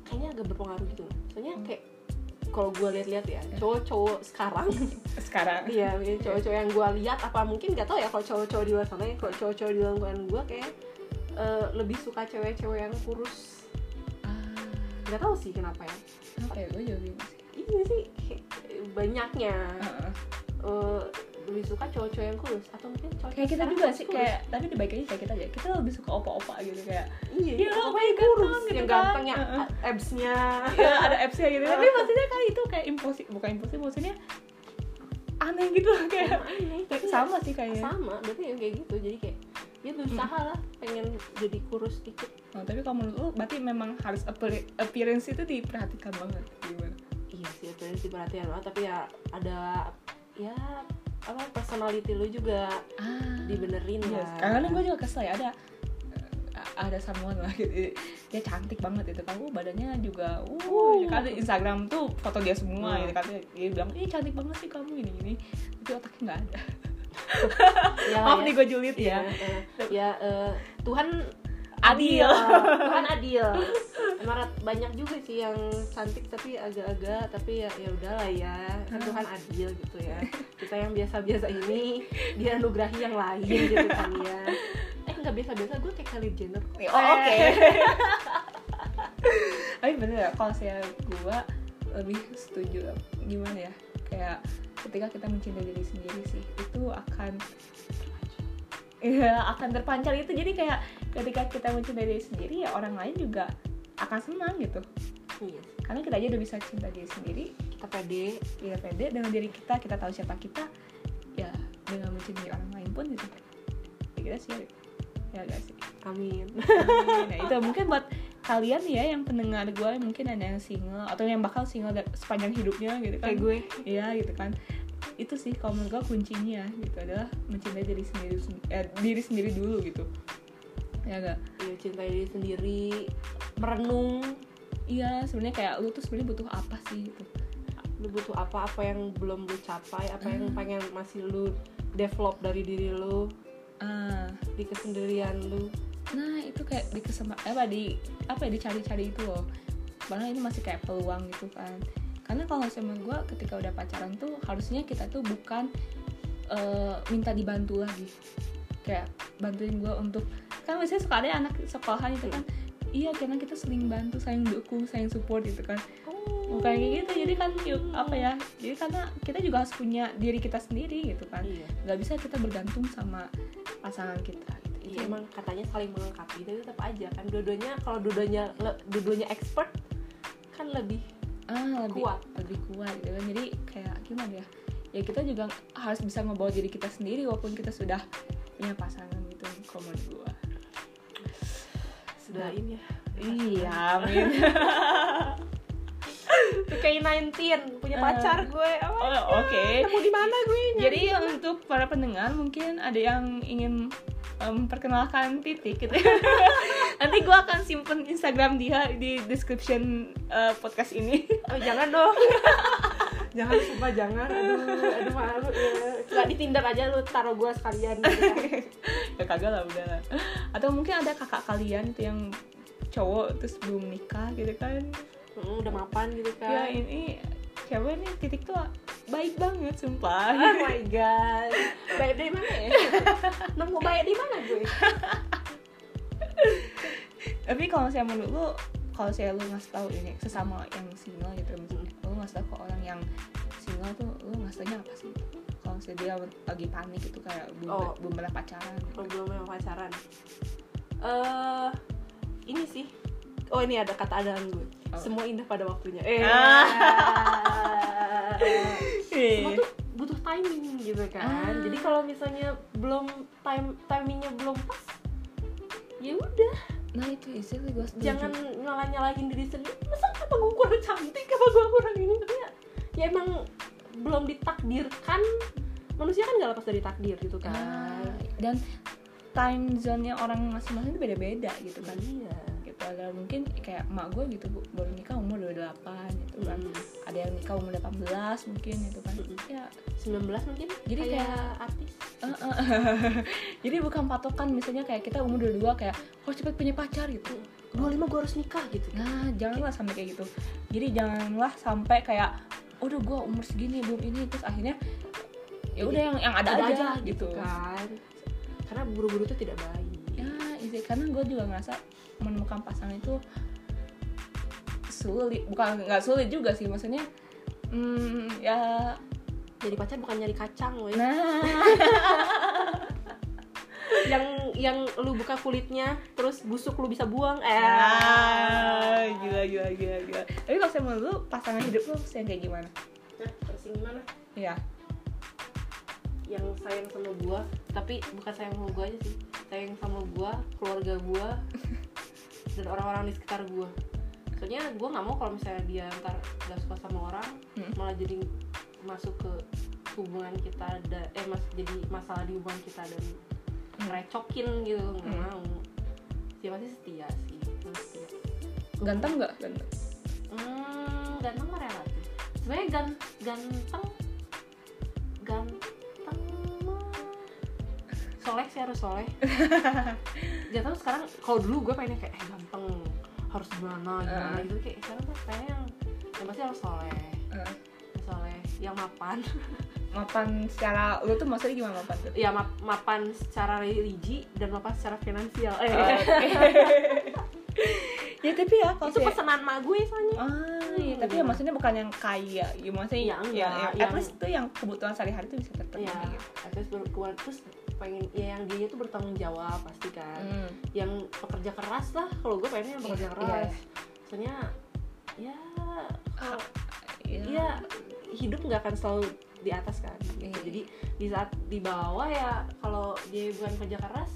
Kayaknya agak berpengaruh gitu. Soalnya Hmm. kayak kalau gue lihat-lihat ya cowok-cowok sekarang (laughs) Sekarang. Iya cowok-cowok yang gue lihat apa mungkin gak tau ya kalau cowok-cowok di luar sana ya kalau cowok-cowok di lingkungan gue kayak eh, lebih suka cewek-cewek yang kurus. Ah, nggak tahu sih kenapa ya. Ya? Gue juga bingung sih. Iya sih kayak banyaknya. Heeh. Eh, lebih suka cowok-cowok yang kurus atau mungkin cowok kayak kita juga sih kayak tapi dibalikin kayak kita aja. Kita lebih suka opa-opa gitu kayak iya Ya, apa yang yang kurus gitu yang kan. ganteng yang Heeh. absnya. Ya ada apps-nya gitu. Tapi (laughs) maksudnya kan itu kayak imposi bukan imposi maksudnya aneh gitu loh kayak aneh. (laughs) kayak sama sih kayaknya. Sama berarti yang kayak gitu. Jadi kayak dia berusaha lah pengen jadi kurus dikit. Nah, tapi kalau menurut lu berarti memang harus appear- appearance itu diperhatikan banget gimana? Iya sih sih perhatian banget tapi ya ada ya apa personality lu juga ah dibenerin Yes. lah Karena gue juga kesel ya ada ada someone lah gitu dia cantik banget itu kamu badannya juga uh, Uh. kan di Instagram tuh foto dia semua Hmm. gitu kan dia bilang ih cantik banget sih kamu ini ini tapi otaknya nggak ada (laughs) ya, maaf ya. nih gue julid ya, ya eh, ya eh, Tuhan Adil. Tuhan (laughs) adil. Emang banyak juga sih yang cantik tapi agak-agak tapi ya ya udahlah ya. Kan Tuhan adil gitu ya. Kita yang biasa-biasa ini dia anugerahi yang lain gitu kan ya. Eh nggak biasa-biasa gue kayak Kylie Jenner kok. oh, oke. (laughs) Tapi bener ya kalau saya gue lebih setuju gimana ya kayak ketika kita mencintai diri sendiri sih itu akan Iya akan terpancar itu. Jadi kayak ketika kita mencintai diri sendiri ya orang lain juga akan senang gitu. Iya. Karena kita aja udah bisa cinta diri sendiri. Kita pede. Kita pede dengan diri kita kita tahu siapa kita ya dengan mencintai orang lain pun gitu. Ya kita sih. Ya gak sih. Amin. Nah itu (laughs) mungkin buat kalian ya yang pendengar gue mungkin ada yang single atau yang bakal single sepanjang hidupnya gitu kan. Kayak gue. Iya gitu kan. Itu sih kalau menurut gue kuncinya gitu adalah mencintai diri sendiri eh, diri sendiri dulu gitu ya gak ya, cintai diri sendiri merenung. Iya sebenarnya kayak lu tuh sebenarnya butuh apa sih gitu? Lu butuh apa apa yang belum lu capai apa yang Hmm. pengen masih lu develop dari diri lu ah. di kesendirian lu. Nah itu kayak di kesema apa di apa ya dicari-cari itu loh. Karena ini masih kayak peluang gitu kan. Karena kalau sama gue ketika udah pacaran tuh harusnya kita tuh bukan eh, minta dibantu lagi kayak bantuin gue untuk kan biasanya suka ada anak sekolahan itu kan. Iya karena kita saling bantu saling dukung saling support gitu kan. Bukan kayak gitu jadi kan yuk, apa ya jadi karena kita juga harus punya diri kita sendiri gitu kan. Iya. Nggak bisa kita bergantung sama pasangan kita gitu. Iya emang katanya saling melengkapi tapi tetap aja kan. Dua-duanya kalau dua-duanya dua-duanya expert kan lebih ah lebih Kuat. lebih kuat gitu kan. Jadi kayak gimana ya? Ya kita juga harus bisa ngebawa diri kita sendiri walaupun kita sudah punya pasangan gitu kalau menurut gua. Sudah ini ya. Iya amin. (laughs) Kayak 19 punya Eh. pacar gue. Oh, oke. Nemu di mana gue jadi untuk para pendengar mungkin ada yang ingin memperkenalkan titik gitu (laughs) nanti gua akan simpen Instagram dia di description eh, podcast ini. Oh, jangan dong (laughs) jangan sumpah jangan. Aduh aduh malu ya. Nggak di Tinder aja lu taruh gue sekalian. Gitu (laughs) ya kagak lah udah lah. atau mungkin ada kakak kalian itu yang cowok terus belum nikah gitu kan? Hmm, udah mapan gitu ya kan ini siapa nih titik tuh baik banget sumpah. Oh my god, baik dari mana ya? (laughs) Nemu baik di mana gue? tapi kalau saya menurut lu kalau saya lu ngasih tahu ini sesama yang single gitu misalnya lu ngasih tahu ke orang yang single tuh lu ngasih taunya apa sih kalau saya dia lagi panik gitu kayak belum Oh. belum pernah pacaran Oh, belum memang pacaran. Eh, ini sih. Oh ini ada kata andalan gue. Oh. Semua indah pada waktunya. (laughs) Eh. Semua tuh butuh timing gitu kan. Ah. Jadi kalau misalnya belum time timingnya belum pas, ya udah nah itu istilah gue setuju. Jangan nyalah nyalahin diri sendiri. Masa apa gue kurang cantik? Apa gue kurang ini? Tapi ya, ya emang belum ditakdirkan. Manusia kan gak lepas dari takdir gitu kan. Ah, dan time zone-nya orang masing-masing beda-beda gitu kan. Iya gitu ada mungkin kayak emak gue gitu Bu, baru nikah umur 28 gitu kan. Hmm. ada yang nikah umur 18 mungkin gitu kan. Mm-mm. ya. 19 mungkin Jadi kayak, kayak- artis. Eh, eh. (laughs) jadi bukan patokan misalnya kayak kita umur 22 kayak harus cepet punya pacar gitu. 25 gue harus nikah gitu. Nah janganlah sampai kayak gitu. Jadi janganlah sampai kayak udah gue umur segini belum ini terus akhirnya ya udah yang yang ada, aja, gitu kan. Karena buru-buru itu tidak baik isi karena gue juga ngerasa menemukan pasangan itu sulit. Bukan nggak sulit juga sih maksudnya hmm, ya jadi pacar bukan nyari kacang loh nah. (laughs) Yang yang lu buka kulitnya terus busuk lu bisa buang. Eh. Ah, gila gila gila gila. Tapi kalau saya menurut lu pasangan hidup lu yang kayak gimana? Nah, terus gimana? Ya yang sayang sama gua tapi bukan sayang sama gua aja sih sayang sama gua keluarga gua (laughs) dan orang-orang di sekitar gua soalnya gua nggak mau kalau misalnya dia ntar gak suka sama orang Hmm. malah jadi masuk ke hubungan kita ada eh mas jadi masalah di hubungan kita dan ngerecokin gitu nggak Hmm. mau dia pasti setia sih setia. ganteng nggak ganteng Hmm, ganteng mah relatif. Sebenarnya gan ganteng ganteng soleh sih harus soleh. (laughs) Gak tau sekarang kalau dulu gue pengennya kayak eh ganteng harus gimana gimana Uh. gitu. Kayak sekarang tuh pengen yang yang pasti harus soleh. Eh, yang soleh yang mapan. (laughs) Mapan secara lu tuh maksudnya gimana mapan tuh? Ya map- mapan secara religi dan mapan secara finansial. (laughs) Eh ya tapi ya kalau itu saya- pesanan mak gue soalnya. Ah, iya, tapi ya maksudnya bukan yang kaya, ya maksudnya Iya, yang, enggak, yang, at yang- least tuh yang kebutuhan sehari-hari tuh bisa terpenuhi. Ya gitu. terus terus pengen ya yang dia tuh bertanggung jawab pasti kan Hmm. yang pekerja keras lah kalau gue pengennya yang pekerja Iya, keras iya. soalnya ya Oh, iya. ya hidup nggak akan selalu di atas kan gitu. Iya. jadi di saat di bawah ya kalau dia bukan kerja keras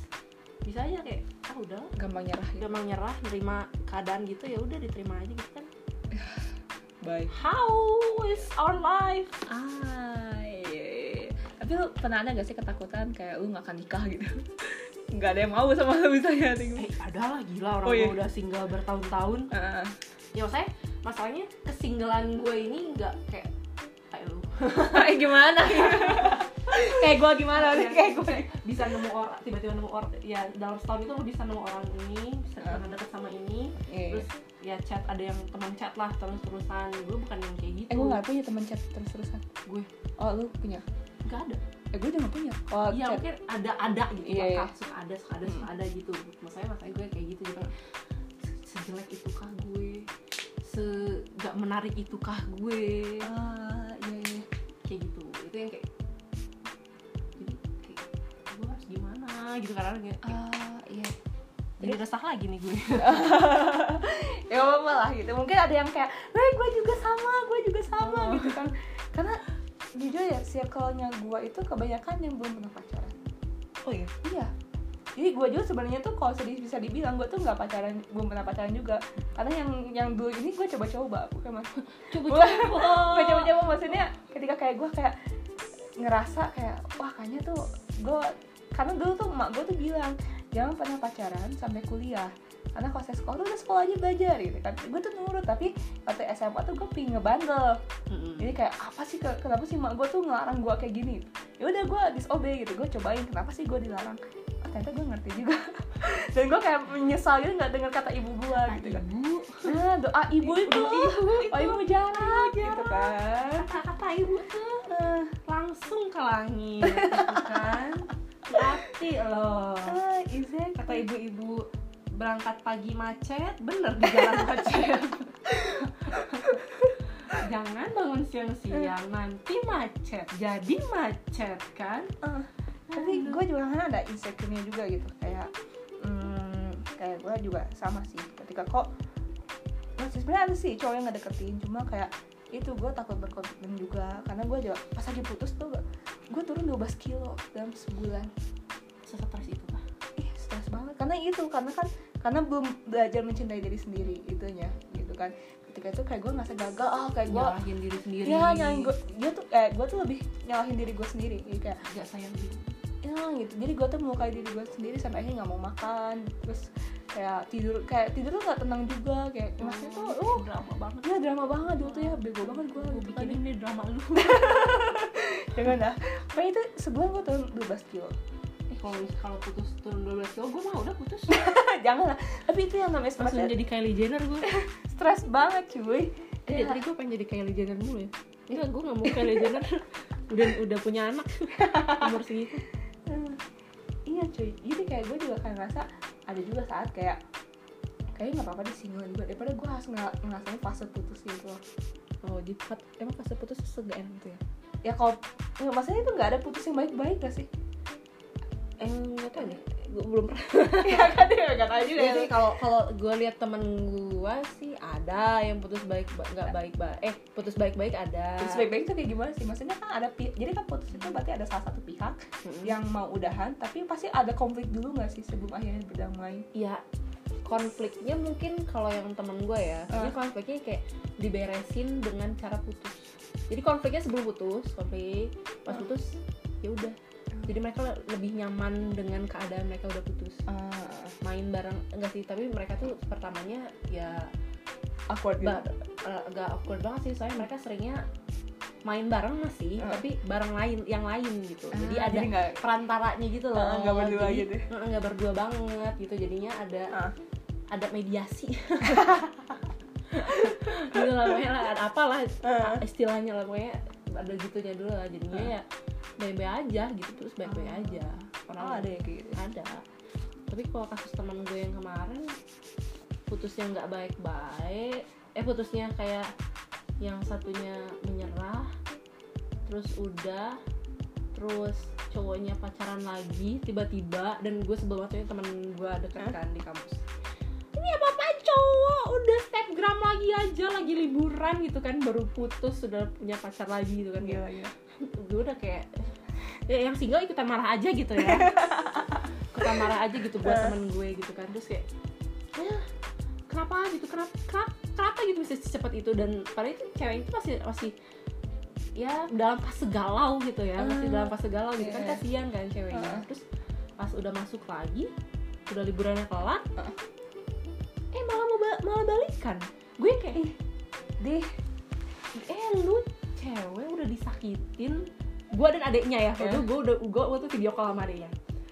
bisa aja kayak ah udah gampang nyerah gitu. gampang nyerah nerima keadaan gitu ya udah diterima aja gitu kan (laughs) Bye. how is our life Ah. Tapi lu pernah ada gak sih ketakutan kayak lu gak akan nikah gitu? (laughs) Gak ada yang mau sama lu misalnya eh ada lah gila orang Oh, iya. udah single bertahun-tahun Ah, ya saya masalahnya kesinggelan gue ini nggak kayak kayak lu (laughs) kayak gimana? (laughs) kayak gua gimana? Yang kayak gue. bisa nemu orang tiba-tiba nemu orang ya dalam setahun itu lu bisa nemu orang ini bisa Ah. pernah deket sama ini Iya. terus ya chat ada yang teman chat lah terus terusan gue bukan yang kayak gitu Eh gue gak punya temen chat terus-terusan gue Oh lu punya? Nggak ada. Eh gue juga gak punya. Oh iya chat. mungkin ada ada gitu. Iya, iya. bakal suka ada suka ada suka ada gitu. Maksudnya maksudnya gue kayak gitu Se- sejelek itukah gue? Se gak menarik itukah gue? Ah iya iya. Kayak gitu. Itu yang kayak jadi kayak gue harus gimana gitu karena kayak Ah iya. Jadi resah lagi nih gue. (laughs) Ya gak apa lah gitu. Mungkin ada yang kayak weh gue juga sama gue juga sama Oh. gitu kan. Karena jujur ya circle-nya gue itu kebanyakan yang belum pernah pacaran. Oh iya? Iya. Jadi gue juga sebenarnya tuh kalau sedih bisa dibilang gue tuh nggak pacaran belum pernah pacaran juga. Karena yang yang dulu ini gue coba-coba bukan mas. Coba (laughs) gue coba-coba maksudnya ketika kayak gue kayak ngerasa kayak wah kayaknya tuh gue karena dulu tuh emak gue tuh bilang jangan pernah pacaran sampai kuliah karena kalau saya sekolah udah sekolah aja belajar gitu. Kan gue tuh nurut tapi waktu SMA tuh gue pingin ngebandel. Jadi kayak apa sih ke- kenapa sih mak gue tuh ngelarang gue kayak gini? Ya udah gue disobey gitu. Gue cobain kenapa sih gue dilarang? Oh, ternyata gue ngerti juga. (laughs) Dan gue kayak menyesal gitu nggak dengar kata ibu gue gitu. kan ibu? Nah doa ibu itu. ibu oh ibu jarak gitu jarak. kan. Kata-kata ibu tuh Ah, langsung ke langit gitu kan. (laughs) Hati loh. Ah exactly. kata ibu-ibu berangkat pagi macet bener di jalan (laughs) macet. Jangan bangun siang-siang nanti macet. Jadi macet kan? Ah, tapi gue juga kan ada insecure-nya juga gitu. Kayak hmm, kayak gue juga sama sih. Ketika kok masih sebenarnya ada sih cowok yang ngedeketin cuma kayak itu gue takut berkomitmen juga. Karena gue juga pas lagi putus tuh gue turun 12 kilo dalam sebulan. Sesetres itu karena itu karena kan karena belum belajar mencintai diri sendiri itunya gitu kan. Ketika itu kayak gue ngerasa gagal ah kayak gue nyalahin diri sendiri. Ya nyalahin gue dia tuh eh gue tuh lebih nyalahin diri gue sendiri jadi kayak gak sayang diri ya gitu. Jadi gue tuh melukai diri gue sendiri sampai akhirnya nggak mau makan terus kayak tidur kayak tidur tuh nggak tenang juga kayak maksudnya tuh oh drama banget. ya drama banget dulu tuh ya bego banget gue gitu kan nih drama lu. Jangan (laughs) dah. Pokoknya itu sebulan gue turun 12 kilo kalau kalau putus turun 12 kilo gue mah udah putus. (laughs) Jangan lah tapi itu yang namanya stres langsung jadi Kylie Jenner gue (laughs) stres banget cuy. Eh, dari tadi gue pengen jadi Kylie Jenner dulu ya. Enggak, gue gak mau Kylie Jenner. (laughs) Udah udah punya anak. Umur segitu. Hmm, iya cuy. Jadi kayak gue juga kayak ngerasa ada juga saat kayak kayaknya nggak apa-apa di juga daripada gue harus ngerasain fase putus gitu loh. Oh di fat- emang fase putus segan gitu ya? Ya kalau ya, maksudnya itu nggak ada putus yang baik-baik gak sih eh nggak tahu deh. Gue belum pernah. (laughs) Ya kan ya nggak tahu juga Iya ya. sih kalau kalau gue lihat temen gue sih ada yang putus baik ba- nggak baik baik eh putus baik baik ada. Putus baik-baik itu kayak gimana sih? Maksudnya kan ada jadi kan putus itu berarti ada salah satu pihak yang mau udahan tapi pasti ada konflik dulu nggak sih sebelum akhirnya berdamai? Ya konfliknya mungkin kalau yang temen gue ya ini konfliknya kayak diberesin dengan cara putus. Jadi konfliknya sebelum putus konflik pas Ah. putus ya udah jadi mereka le- lebih nyaman dengan keadaan mereka udah putus. Ah, main bareng enggak sih tapi mereka tuh pertamanya ya awkward gitu. eh, agak awkward banget sih soalnya mereka seringnya main bareng masih Ah. tapi bareng lain yang lain gitu. Ah, jadi ada jadi nggak perantaranya gitu loh. Nggak berdua Jadi, gitu. eh, nggak berdua banget gitu. Jadinya ada Ah. ada mediasi. (laughs) Gitu lah pokoknya lah, ada apalah Ah. istilahnya lah pokoknya ada gitunya dulu lah. Jadinya ya baik-baik aja gitu terus baik-baik Ah. aja. Oh orang ada ya kayak gitu. Ada. Tapi kalau kasus teman gue yang kemarin putusnya nggak baik-baik. Eh putusnya kayak yang satunya menyerah terus udah terus cowoknya pacaran lagi tiba-tiba dan gue sebel banget temen gue deket Hah? kan di kampus. Ini apa apa cowok? Udah snapgram lagi aja lagi liburan gitu kan baru putus sudah punya pacar lagi gitu kan. Gila gila gue udah kayak ya yang single ikutan marah aja gitu ya. Ikutan marah aja gitu buat temen gue gitu kan. Terus kayak ya kenapa gitu? Kenapa kenapa, kenapa gitu bisa secepat itu? Dan padahal itu cewek itu masih masih ya dalam fase galau gitu ya. Masih dalam fase galau gitu kan. Iya. kasihan kan ceweknya. Ah. terus pas udah masuk lagi udah liburannya kelar Ah. eh malah mau ba- malah balikan. Gue kayak deh. Eh lu cewek udah disakitin gue dan adiknya ya. Waktu Ya. itu gue udah gue waktu video call sama adiknya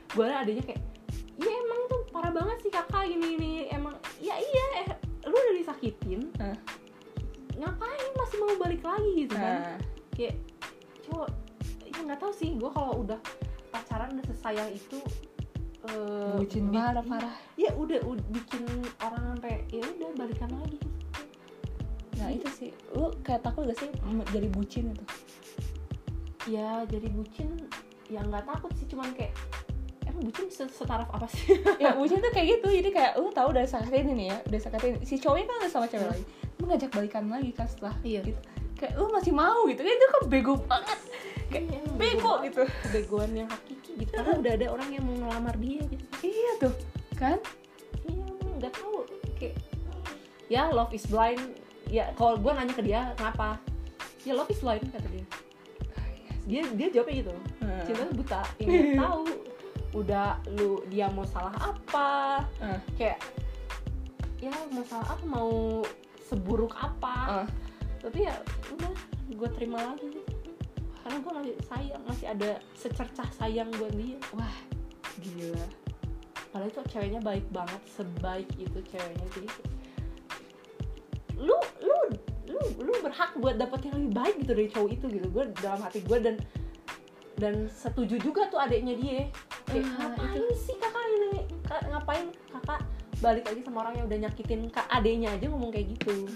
gue dan adiknya kayak ya emang tuh parah banget sih kakak ini ini emang. Ya iya eh, lu udah disakitin Hah? ngapain masih mau balik lagi? Gitu kan. Nah kayak cowok ya nggak tahu sih gue kalau udah pacaran udah sesayang itu eh, bucin parah parah. Ya udah, udah bikin orang sampai ya udah balikan lagi nah itu sih. Lu kayak takut gak sih jadi bucin itu? Ya jadi bucin ya nggak takut sih cuman kayak emang bucin se- setaraf apa sih? (laughs) Ya bucin tuh kayak gitu. Jadi kayak lu tahu udah sakitin ini ya udah sakitin si cowoknya kan udah sama cewek Hmm. lagi. Lu ngajak balikan lagi kan setelah Iya. gitu. Kayak lu masih mau gitu. Itu kan bego banget. Kayak Iya, bego banget. gitu. Kebegoan yang hakiki gitu. Karena udah ada orang yang mau ngelamar dia gitu. Iya tuh. Kan? Iya nggak tahu. Kayak ya love is blind ya kalau gue nanya ke dia kenapa? Ya love is blind kata dia. Dia dia jawabnya gitu. Hmm. cinta tuh buta (laughs) nggak tahu udah lu dia mau salah apa. Ah. kayak ya mau salah apa mau seburuk apa. Ah. tapi ya udah gue terima lagi. Karena gue masih sayang masih ada secercah sayang buat dia. Wah gila. Padahal itu ceweknya baik banget sebaik itu ceweknya jadi lu lu lu lu berhak buat dapet yang lebih baik gitu dari cowok itu gitu. Gue dalam hati gue dan dan setuju juga tuh adiknya dia. Kayak Ah, ngapain sih kakak ini? Ka- ngapain kakak balik lagi sama orang yang udah nyakitin kak adiknya aja ngomong kayak gitu.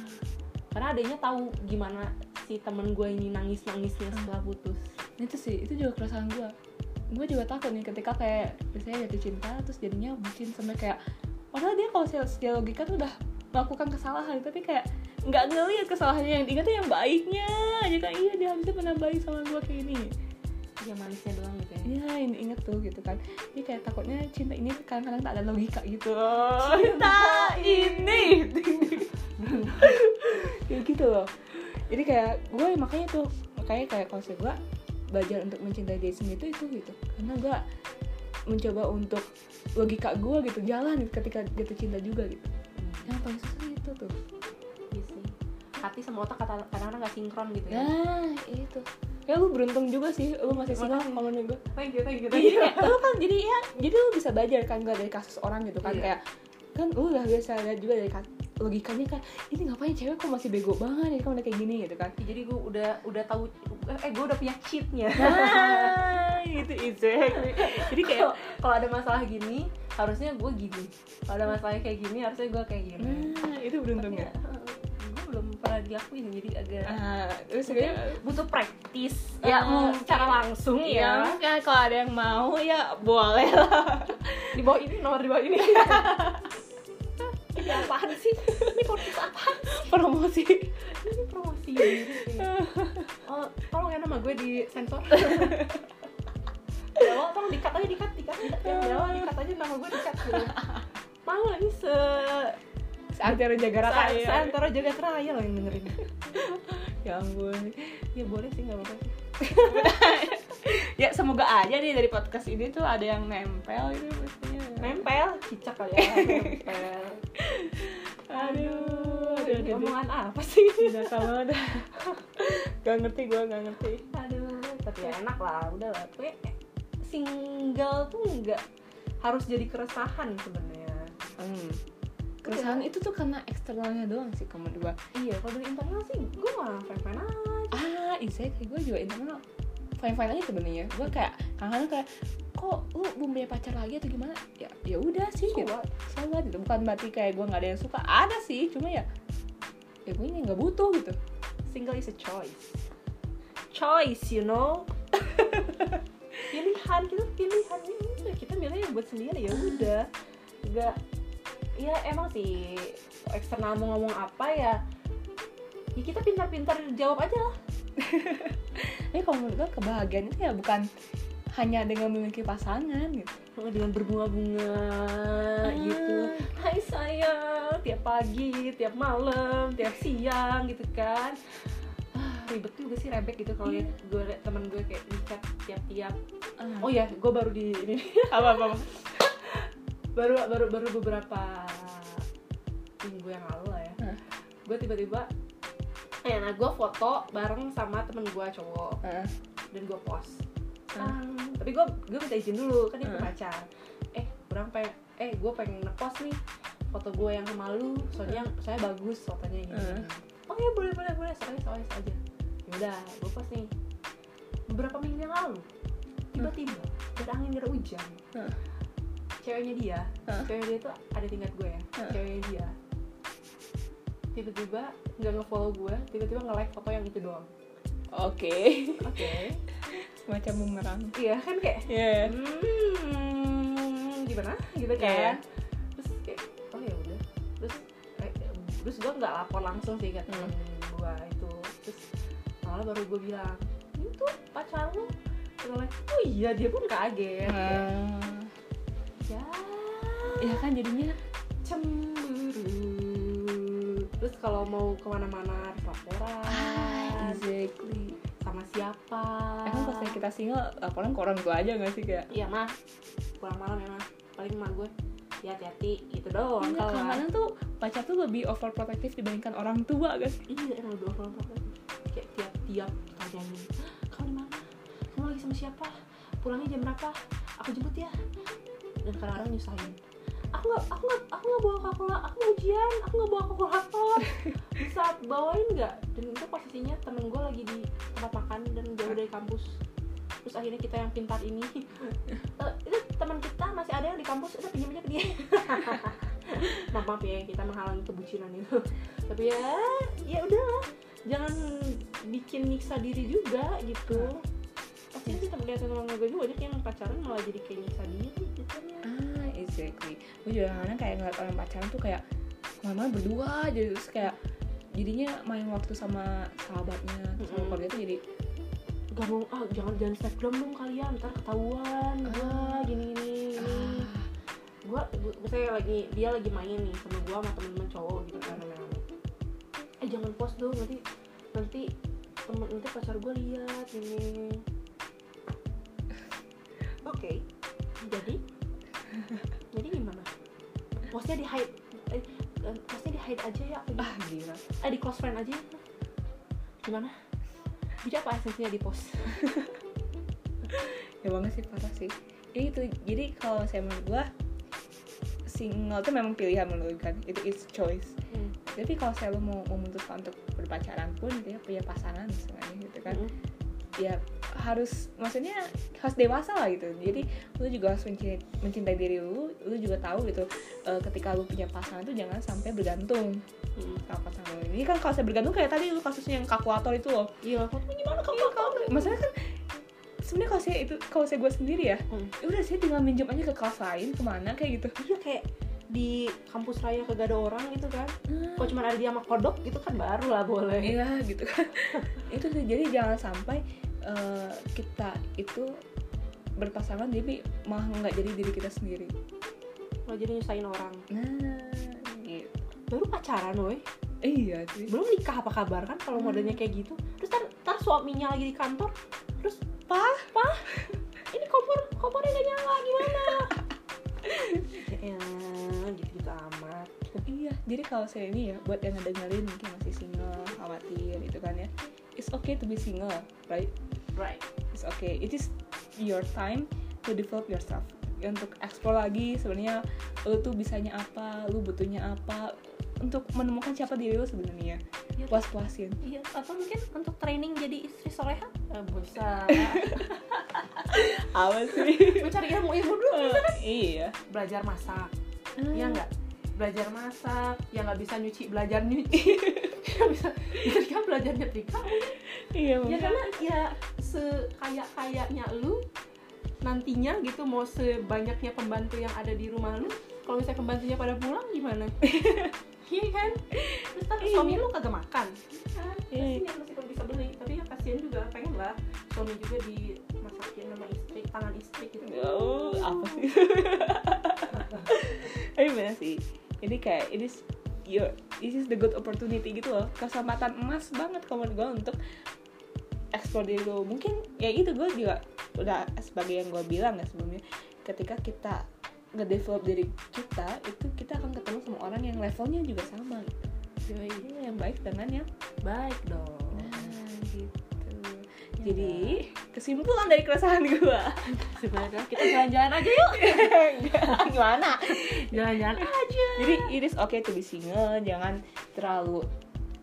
Karena adiknya tahu gimana si temen gue ini nangis nangisnya setelah putus. Itu sih itu juga keresahan gue gue juga takut nih ketika kayak misalnya jatuh cinta terus jadinya bucin sampai kayak padahal dia kalau secara logika tuh udah melakukan kesalahan tapi kayak nggak ngelihat kesalahannya. Yang diingat tuh yang baiknya aja kan iya dia harusnya pernah baik sama gue kayak ini. Ya manisnya doang gitu ya. Iya ini inget tuh gitu kan. Ini kayak takutnya cinta ini kadang-kadang tak ada logika gitu. Loh cinta ini. Kayak (laughs) gitu loh. Jadi kayak gue makanya tuh makanya kayak konsep gue belajar untuk mencintai diri sendiri itu itu gitu. Karena gue mencoba untuk logika gue gitu jalan ketika jatuh cinta juga gitu yang paling susah itu tuh Iya sih. hati sama otak kata- kadang-kadang nggak sinkron gitu ya nah itu ya lu beruntung juga sih lu masih Makanya. kalau menurut gue thank you thank you jadi kayak lu kan jadi ya jadi lu bisa belajar kan gak dari kasus orang gitu kan Iya. kayak kan lu udah biasa lihat juga dari ka- logikanya kan ini ngapain cewek kok masih bego banget ya kan udah kayak gini gitu kan. Jadi gue udah udah tahu eh gue udah punya cheatnya. Nah. (laughs) Itu exactly. Jadi kayak kalau kalau ada masalah gini harusnya gue gini. Pada masalah kayak gini harusnya gue kayak gini. Nah itu beruntung ya. gue belum pernah dilakuin jadi agak ah terus kayak butuh praktis. Ya mau cara langsung ya. Ya kan kalau ada yang mau ya boleh lah. Di bawah ini nomor di bawah ini (laughs) ini apaan sih? Ini podcast apa promosi. Ini promosi oh tolong ya nama gue di sensor. Ya Allah tolong dikat aja dikat dikat dikat ya ya Allah dikat aja nama gue dikat gitu. mau ini se antara jaga rata se- ya seantara jaga raya loh yang dengerin. Ya ampun. Ya boleh sih nggak apa-apa sih (laughs) (laughs) ya semoga aja nih dari podcast ini tuh ada yang nempel itu pastinya nempel? Cicak kali ya (laughs) nempel. Aduh aduh aduh, omongan apa sih? Udah sama (laughs) udah. Gak ngerti gue gak ngerti. Aduh tapi ya enak lah udah lah. Pokoknya single tuh nggak harus jadi keresahan sebenarnya. Hmm. keresahan itu tuh karena eksternalnya doang sih kamu dua. Iya kalau dari internal sih gue malah fan fan aja. Ah exactly gue juga internal fine fine aja sebenarnya. Gue kayak kadang-kadang kayak kok lu belum punya pacar lagi atau gimana? Ya ya udah sih So gitu so what? Gitu bukan berarti kayak gue nggak ada yang suka. Ada sih cuma ya ya gue ini nggak butuh gitu. Single is a choice. Choice you know? (laughs) Pilihan kita pilihan ini kita milih yang buat sendiri ya udah. Nggak ya emang sih eksternal mau ngomong apa ya ya kita pintar-pintar jawab aja lah (laughs) Tapi kalau menurut gue kebahagiaan itu ya bukan hanya dengan memiliki pasangan gitu. Oh, dengan berbunga-bunga gitu Hai sayang tiap pagi tiap malam tiap siang gitu kan ah, ribet juga sih rebek gitu kalau liat gue temen gue kayak dicat tiap-tiap oh Oh ya gue baru di ini (laughs) apa apa? apa? baru baru baru beberapa minggu yang lalu lah ya Hah? gue tiba-tiba eh nah gue foto bareng sama temen gue cowok Heeh. dan gue post? Tang. tapi gue gue minta izin dulu kan dia Hah? pacar eh kurang pengen eh gue pengen ngepost nih foto gue yang sama lu soalnya saya bagus fotonya gitu Hah? oh ya boleh boleh boleh soalnya soalnya aja yaudah gue post nih beberapa minggu yang lalu tiba-tiba ada angin ada hujan Hah? ceweknya dia Hah? ceweknya dia tuh ada tingkat gue ya Hah? ceweknya dia tiba-tiba nggak ngefollow gue tiba-tiba nge-like foto yang itu doang. Oke. oke. (laughs) Semacam bumerang. iya kan kayak Iya. hmm gimana? Gitu kan. Iya. terus kayak oh ya udah. Terus eh, terus gue nggak lapor langsung sih ke temen gue itu. Terus malah baru gue bilang itu pacar lu. Like, oh iya dia pun kaget. Nah, ya. Ya kan jadinya cemburu terus kalau mau ke mana-mana harus laporan. Ah, exactly. sama siapa. Emang pas kita single laporan ke orang tua aja gak sih kayak iya mah pulang malam ya mah paling mah gue ya hati-hati gitu doang Enggak, kalau kadang-kadang tuh pacar tuh lebih overprotective dibandingkan orang tua guys iya emang pulang pulang kayak tiap-tiap tanyain kamu di mana? Kamu lagi sama siapa? Pulangnya jam berapa? Aku jemput ya. Dan kadang-kadang nyusahin aku nggak aku nggak aku nggak bawa kalkulator aku mau ujian aku nggak bawa kalkulator bisa bawain nggak? Dan itu posisinya temen gue lagi di tempat makan dan jauh dari kampus. Terus akhirnya kita yang pintar ini. (laughs) "Eh, itu teman kita masih ada yang di kampus. Udah pinjam aja ke dia. (laughs) Maaf maaf ya kita menghalangi kebucinan itu. Tapi ya ya udahlah jangan bikin nyiksa diri juga gitu. Pasti sih temen lihat teman gue juga banyak yang pacaran malah jadi kayak nyiksa diri gitu ah exactly. Gue juga kadang kayak ngeliat orang pacaran tuh kayak ke mana-mana berdua aja terus kayak jadinya main waktu sama sahabatnya terus sama Mm-mm. keluarga tuh jadi gak mau ah jangan jangan snapgram dong kalian ntar ketahuan. Gua Ah. gini gini gini. Ah, gua- misalnya lagi dia lagi main nih sama gua sama temen-temen cowok gitu kan eh jangan post dong nanti nanti temen nanti pacar gua lihat ini. (laughs) Oke jadi jadi postnya di hide eh, postnya di hide aja ya ah gila. Eh di close friend aja ya. Gimana? Jadi apa esensinya di post? (laughs) Ya banget sih parah sih. Ya itu jadi kalau saya menurut gue single tuh memang pilihan menurut kan. Itu is choice. Hmm. tapi kalau saya lu mau memutuskan untuk berpacaran pun dia punya pasangan misalnya gitu kan. Mm. Ya harus maksudnya harus dewasa lah gitu. Jadi lu juga harus mencintai, mencintai diri lu lu juga tahu gitu eh, ketika lu punya pasangan tuh jangan sampai bergantung. Hmm. sama pasangan lu. Ini kan kalau saya bergantung kayak tadi lu kasusnya yang kalkulator itu loh. Iya gimana kamu iya kalau maksudnya kan sebenarnya kalau saya itu kalau saya gue sendiri ya Hmm. ya udah saya tinggal minjem aja ke kelas lain ke mana kayak gitu. Iya kayak di kampus raya kagak ada orang gitu kan. Kok cuma ada dia sama kodok gitu kan baru lah boleh. Iya gitu kan. (laughs) Itu sih jadi jangan sampai eh, kita itu berpasangan jadi malah nggak jadi diri kita sendiri. Malah jadi nyusahin orang. Nah gitu baru pacaran woi. Iya sih. Belum nikah apa kabar kan kalau modelnya kayak gitu. Terus tar, tar suaminya lagi di kantor terus pah? Pah ini kompor kompornya gak nyala gimana? (laughs) Ya gitu gitu amat. Iya jadi kalau saya ini ya buat yang ngedengerin mungkin masih single khawatir itu kan ya it's okay to be single right right. It's okay. It is your time to develop yourself. Ya, untuk explore lagi sebenarnya lu tuh bisanya apa lu butuhnya apa untuk menemukan siapa diri lu sebenarnya. Iya. puas puasin iya atau mungkin untuk training jadi istri soleha eh, bisa (laughs) apa sih? Mencari ilmu ilmu dulu iya. Belajar masak. Hmm. Iya nggak? Belajar masak yang nggak bisa nyuci belajar nyuci (laughs) yang bisa nyetrika belajar nyetrika iya ya karena ya sekaya kayaknya lu nantinya gitu mau sebanyaknya pembantu yang ada di rumah lu kalau misalnya pembantunya pada pulang gimana? (laughs) Iya kan? Terus ntar Iya. suami lu kagak makan. Kan? Iya. kasihan meskipun bisa beli. Tapi ya kasihan juga pengen lah suami juga dimasakin sama istri tangan istri gitu. Oh apa sih? (laughs) Tapi bener sih. Ini kayak ini your this is the good opportunity gitu loh. Kesempatan emas banget kalau gue untuk explore diri lo mungkin ya itu gue juga udah sebagai yang gue bilang ya sebelumnya ketika kita ngedevelop diri kita itu kita akan ketemu sama orang yang levelnya juga sama gitu. Yoi. Iya, yang baik dengan yang baik dong. Nah gitu jadi kesimpulan dari keresahan gue sebenarnya kita jalan-jalan aja yuk. (laughs) Gimana? Jalan-jalan aja. Jadi it is okay to be single. Jangan terlalu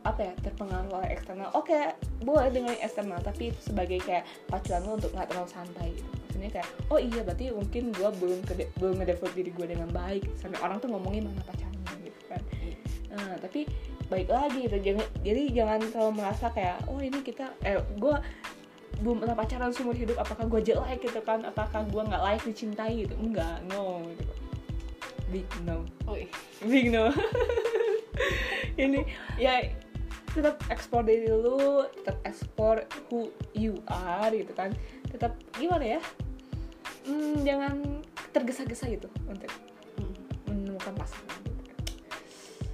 apa ya terpengaruh oleh eksternal. Oke boleh dengan eksternal tapi itu sebagai kayak pacuan lo untuk nggak terlalu santai gitu. Maksudnya kayak oh iya berarti mungkin gue belum kede, belum ngedevelop diri gue dengan baik. Sampai orang tuh ngomongin mana pacarnya gitu kan. Nah, tapi baik lagi gitu jangan jadi jangan terlalu merasa kayak oh ini kita eh gue belum pernah pacaran seumur hidup apakah gue jelek gitu kan? Apakah gue nggak layak dicintai gitu? Enggak no gitu. Big no. Oi. big no. (laughs) Ini ya tetap explore diri lu tetap explore who you are gitu kan. Tetap gimana ya? Hmm, jangan tergesa-gesa gitu untuk Hmm. menemukan pasangan gitu kan.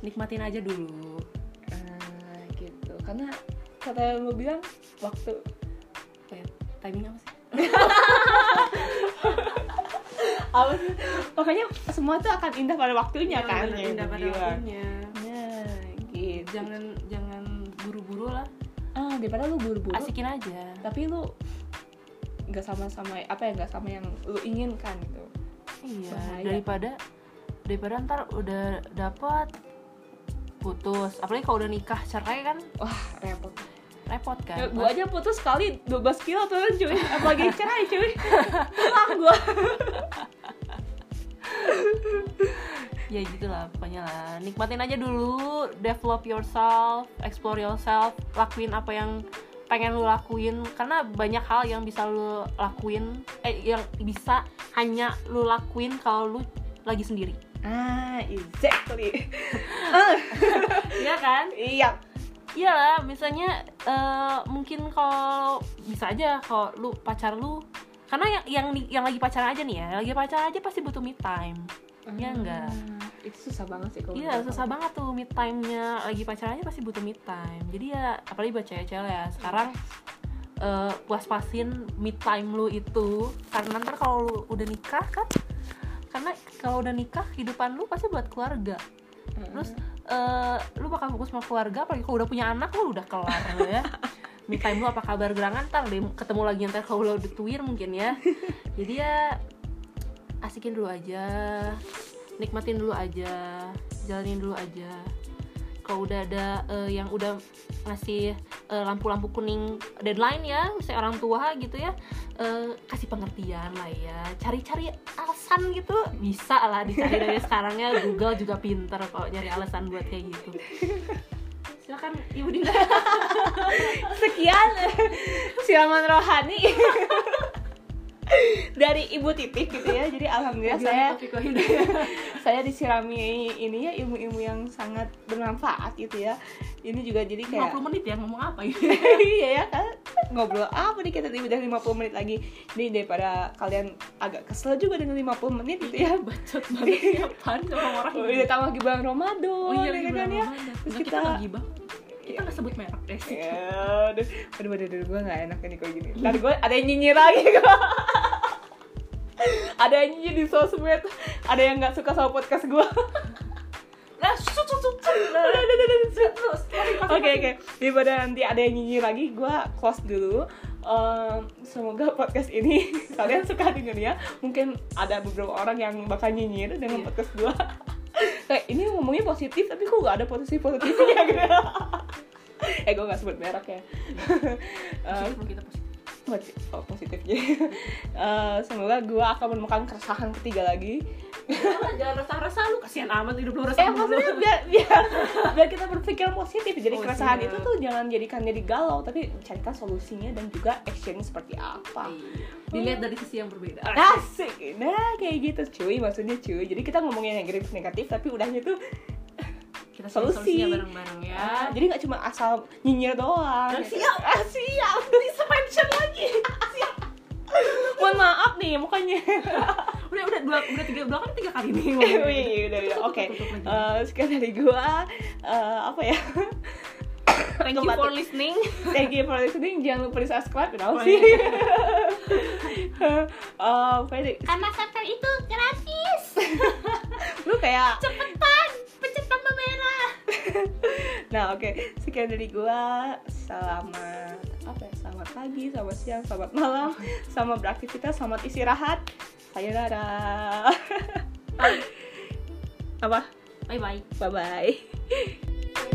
nikmatin aja dulu. Ah, gitu. Karena kata yang lu bilang waktu timing apa sih? (laughs) Apa sih? Makanya semua tuh akan indah pada waktunya kan Bener, yang indah pada bilang. waktunya. Nah gitu. Jangan jangan buru-buru lah. Ah daripada lu buru-buru. Asikin aja. Tapi lu nggak sama-sama apa ya nggak sama yang lu inginkan gitu. Iya Bahaya. daripada daripada ntar udah dapat putus. Apalagi kalau udah nikah cerai kan. Wah repot repot kan? Ya, gua aja putus sekali 12 kilo turun cuy. (laughs) Apalagi cerai cuy. Pulang gua. (laughs) Ya gitulah pokoknya lah. Nikmatin aja dulu. Develop yourself explore yourself. Lakuin apa yang pengen lu lakuin. Karena banyak hal yang bisa lu lakuin. Eh yang bisa hanya lu lakuin kalau lu lagi sendiri. Ah exactly. (laughs) Iya kan? Iya iya lah misalnya eh, mungkin kalau bisa aja kalau lu pacar lu karena yang yang yang lagi pacaran aja nih ya lagi pacaran aja pasti butuh me time Iya enggak? Ah, itu susah banget sih kalau Iya susah aku. banget tuh mid time-nya lagi pacarannya pasti butuh mid time. Jadi ya apalagi buat cewek-cewek ya sekarang eh, puas-puasin mid time lu itu karena ntar kalau lu udah nikah kan karena kalau udah nikah kehidupan lu pasti buat keluarga. Mm-mm. Terus eh, lu bakal fokus sama keluarga apalagi kalau udah punya anak lu udah kelar ya. Mid time lu apa kabar gerangan ntar deh ketemu lagi ntar kalau lu udah tuir mungkin ya. Jadi ya asikin dulu aja nikmatin dulu aja jalanin dulu aja kalau udah ada eh, yang udah ngasih eh, lampu-lampu kuning deadline ya misalnya orang tua gitu ya eh, kasih pengertian lah ya. Cari-cari alasan gitu bisa lah dicari dari (laughs) sekarang ya. Google juga pinter kok nyari alasan buat kayak gitu. Silakan ibu Dinda. Sekian. Siraman rohani (laughs) dari ibu titik gitu ya. Jadi alhamdulillah saya (laughs) saya disirami ini ya ilmu-ilmu yang sangat bermanfaat gitu ya. Ini juga jadi kayak 50 menit ya ngomong apa ini? (laughs) Iya ya kan? Ngobrol apa nih kita udah 50 menit lagi. Jadi daripada kalian agak kesel juga dengan 50 menit gitu ya. Bacot banget. Ya apaan sih orang-orang udah tambah lagi bulan Ramadan oh iya ya lagi kan ya? Terus kita kita nggak gibah kita nggak sebut merek deh ya aduh aduh aduh, aduh gue gak enak nih kayak gini tadi gue ada yang nyinyir lagi gue (laughs) ada yang nyinyir di sosmed ada yang nggak suka sama podcast gue (laughs) nah sut sut sut Udah, udah, udah, udah. terus Oke oke, daripada nanti ada yang nyinyir lagi, gue close dulu. Em, semoga podcast ini (laughs) kalian suka dengernya. Mungkin ada beberapa orang yang bakal nyinyir dengan Iya. podcast gue. Kayak ini ngomongnya positif, tapi kok gak ada positif positifnya gitu. (laughs) eh gue gak sebut merek ya. Kita positif posi- oh, positifnya. (laughs) Eh, semoga gue akan menemukan keresahan ketiga lagi. Jangan- jangan resah-resah lu kasihan amat hidup lu resah eh maksudnya biar biar biar kita berpikir positif jadi Oh, keresahan siap. itu tuh jangan jadikan jadi galau tapi carikan solusinya dan juga action seperti apa Iya. dilihat dari sisi yang berbeda asik nah kayak gitu cuy maksudnya cuy jadi kita ngomongin negatif negatif tapi udahnya tuh kita Solusi. solusinya bareng-bareng ya. Ah, jadi nggak cuma asal nyinyir doang. Ah, gitu. siap. ah, siap. (laughs) Bisa mention lagi. Siap. Mohon maaf nih mukanya. (laughs) Udah udah dua udah tiga dua kan tiga kali nih (laughs) iya udah udah. Oke. Eh, sekian dari gua. Eh, apa ya? Thank you for listening. Thank you for listening. Jangan lupa di subscribe. Kenapa Oh, sih? Fede, karena subscribe itu gratis. Lu kayak cepetan pencet tombol merah (laughs) Nah, oke. Sekian dari gua. Selamat apa ya? Selamat pagi, selamat siang, selamat malam. Selamat beraktivitas, selamat istirahat. Sayonara. (laughs) apa? bye bye Bye bye. (laughs)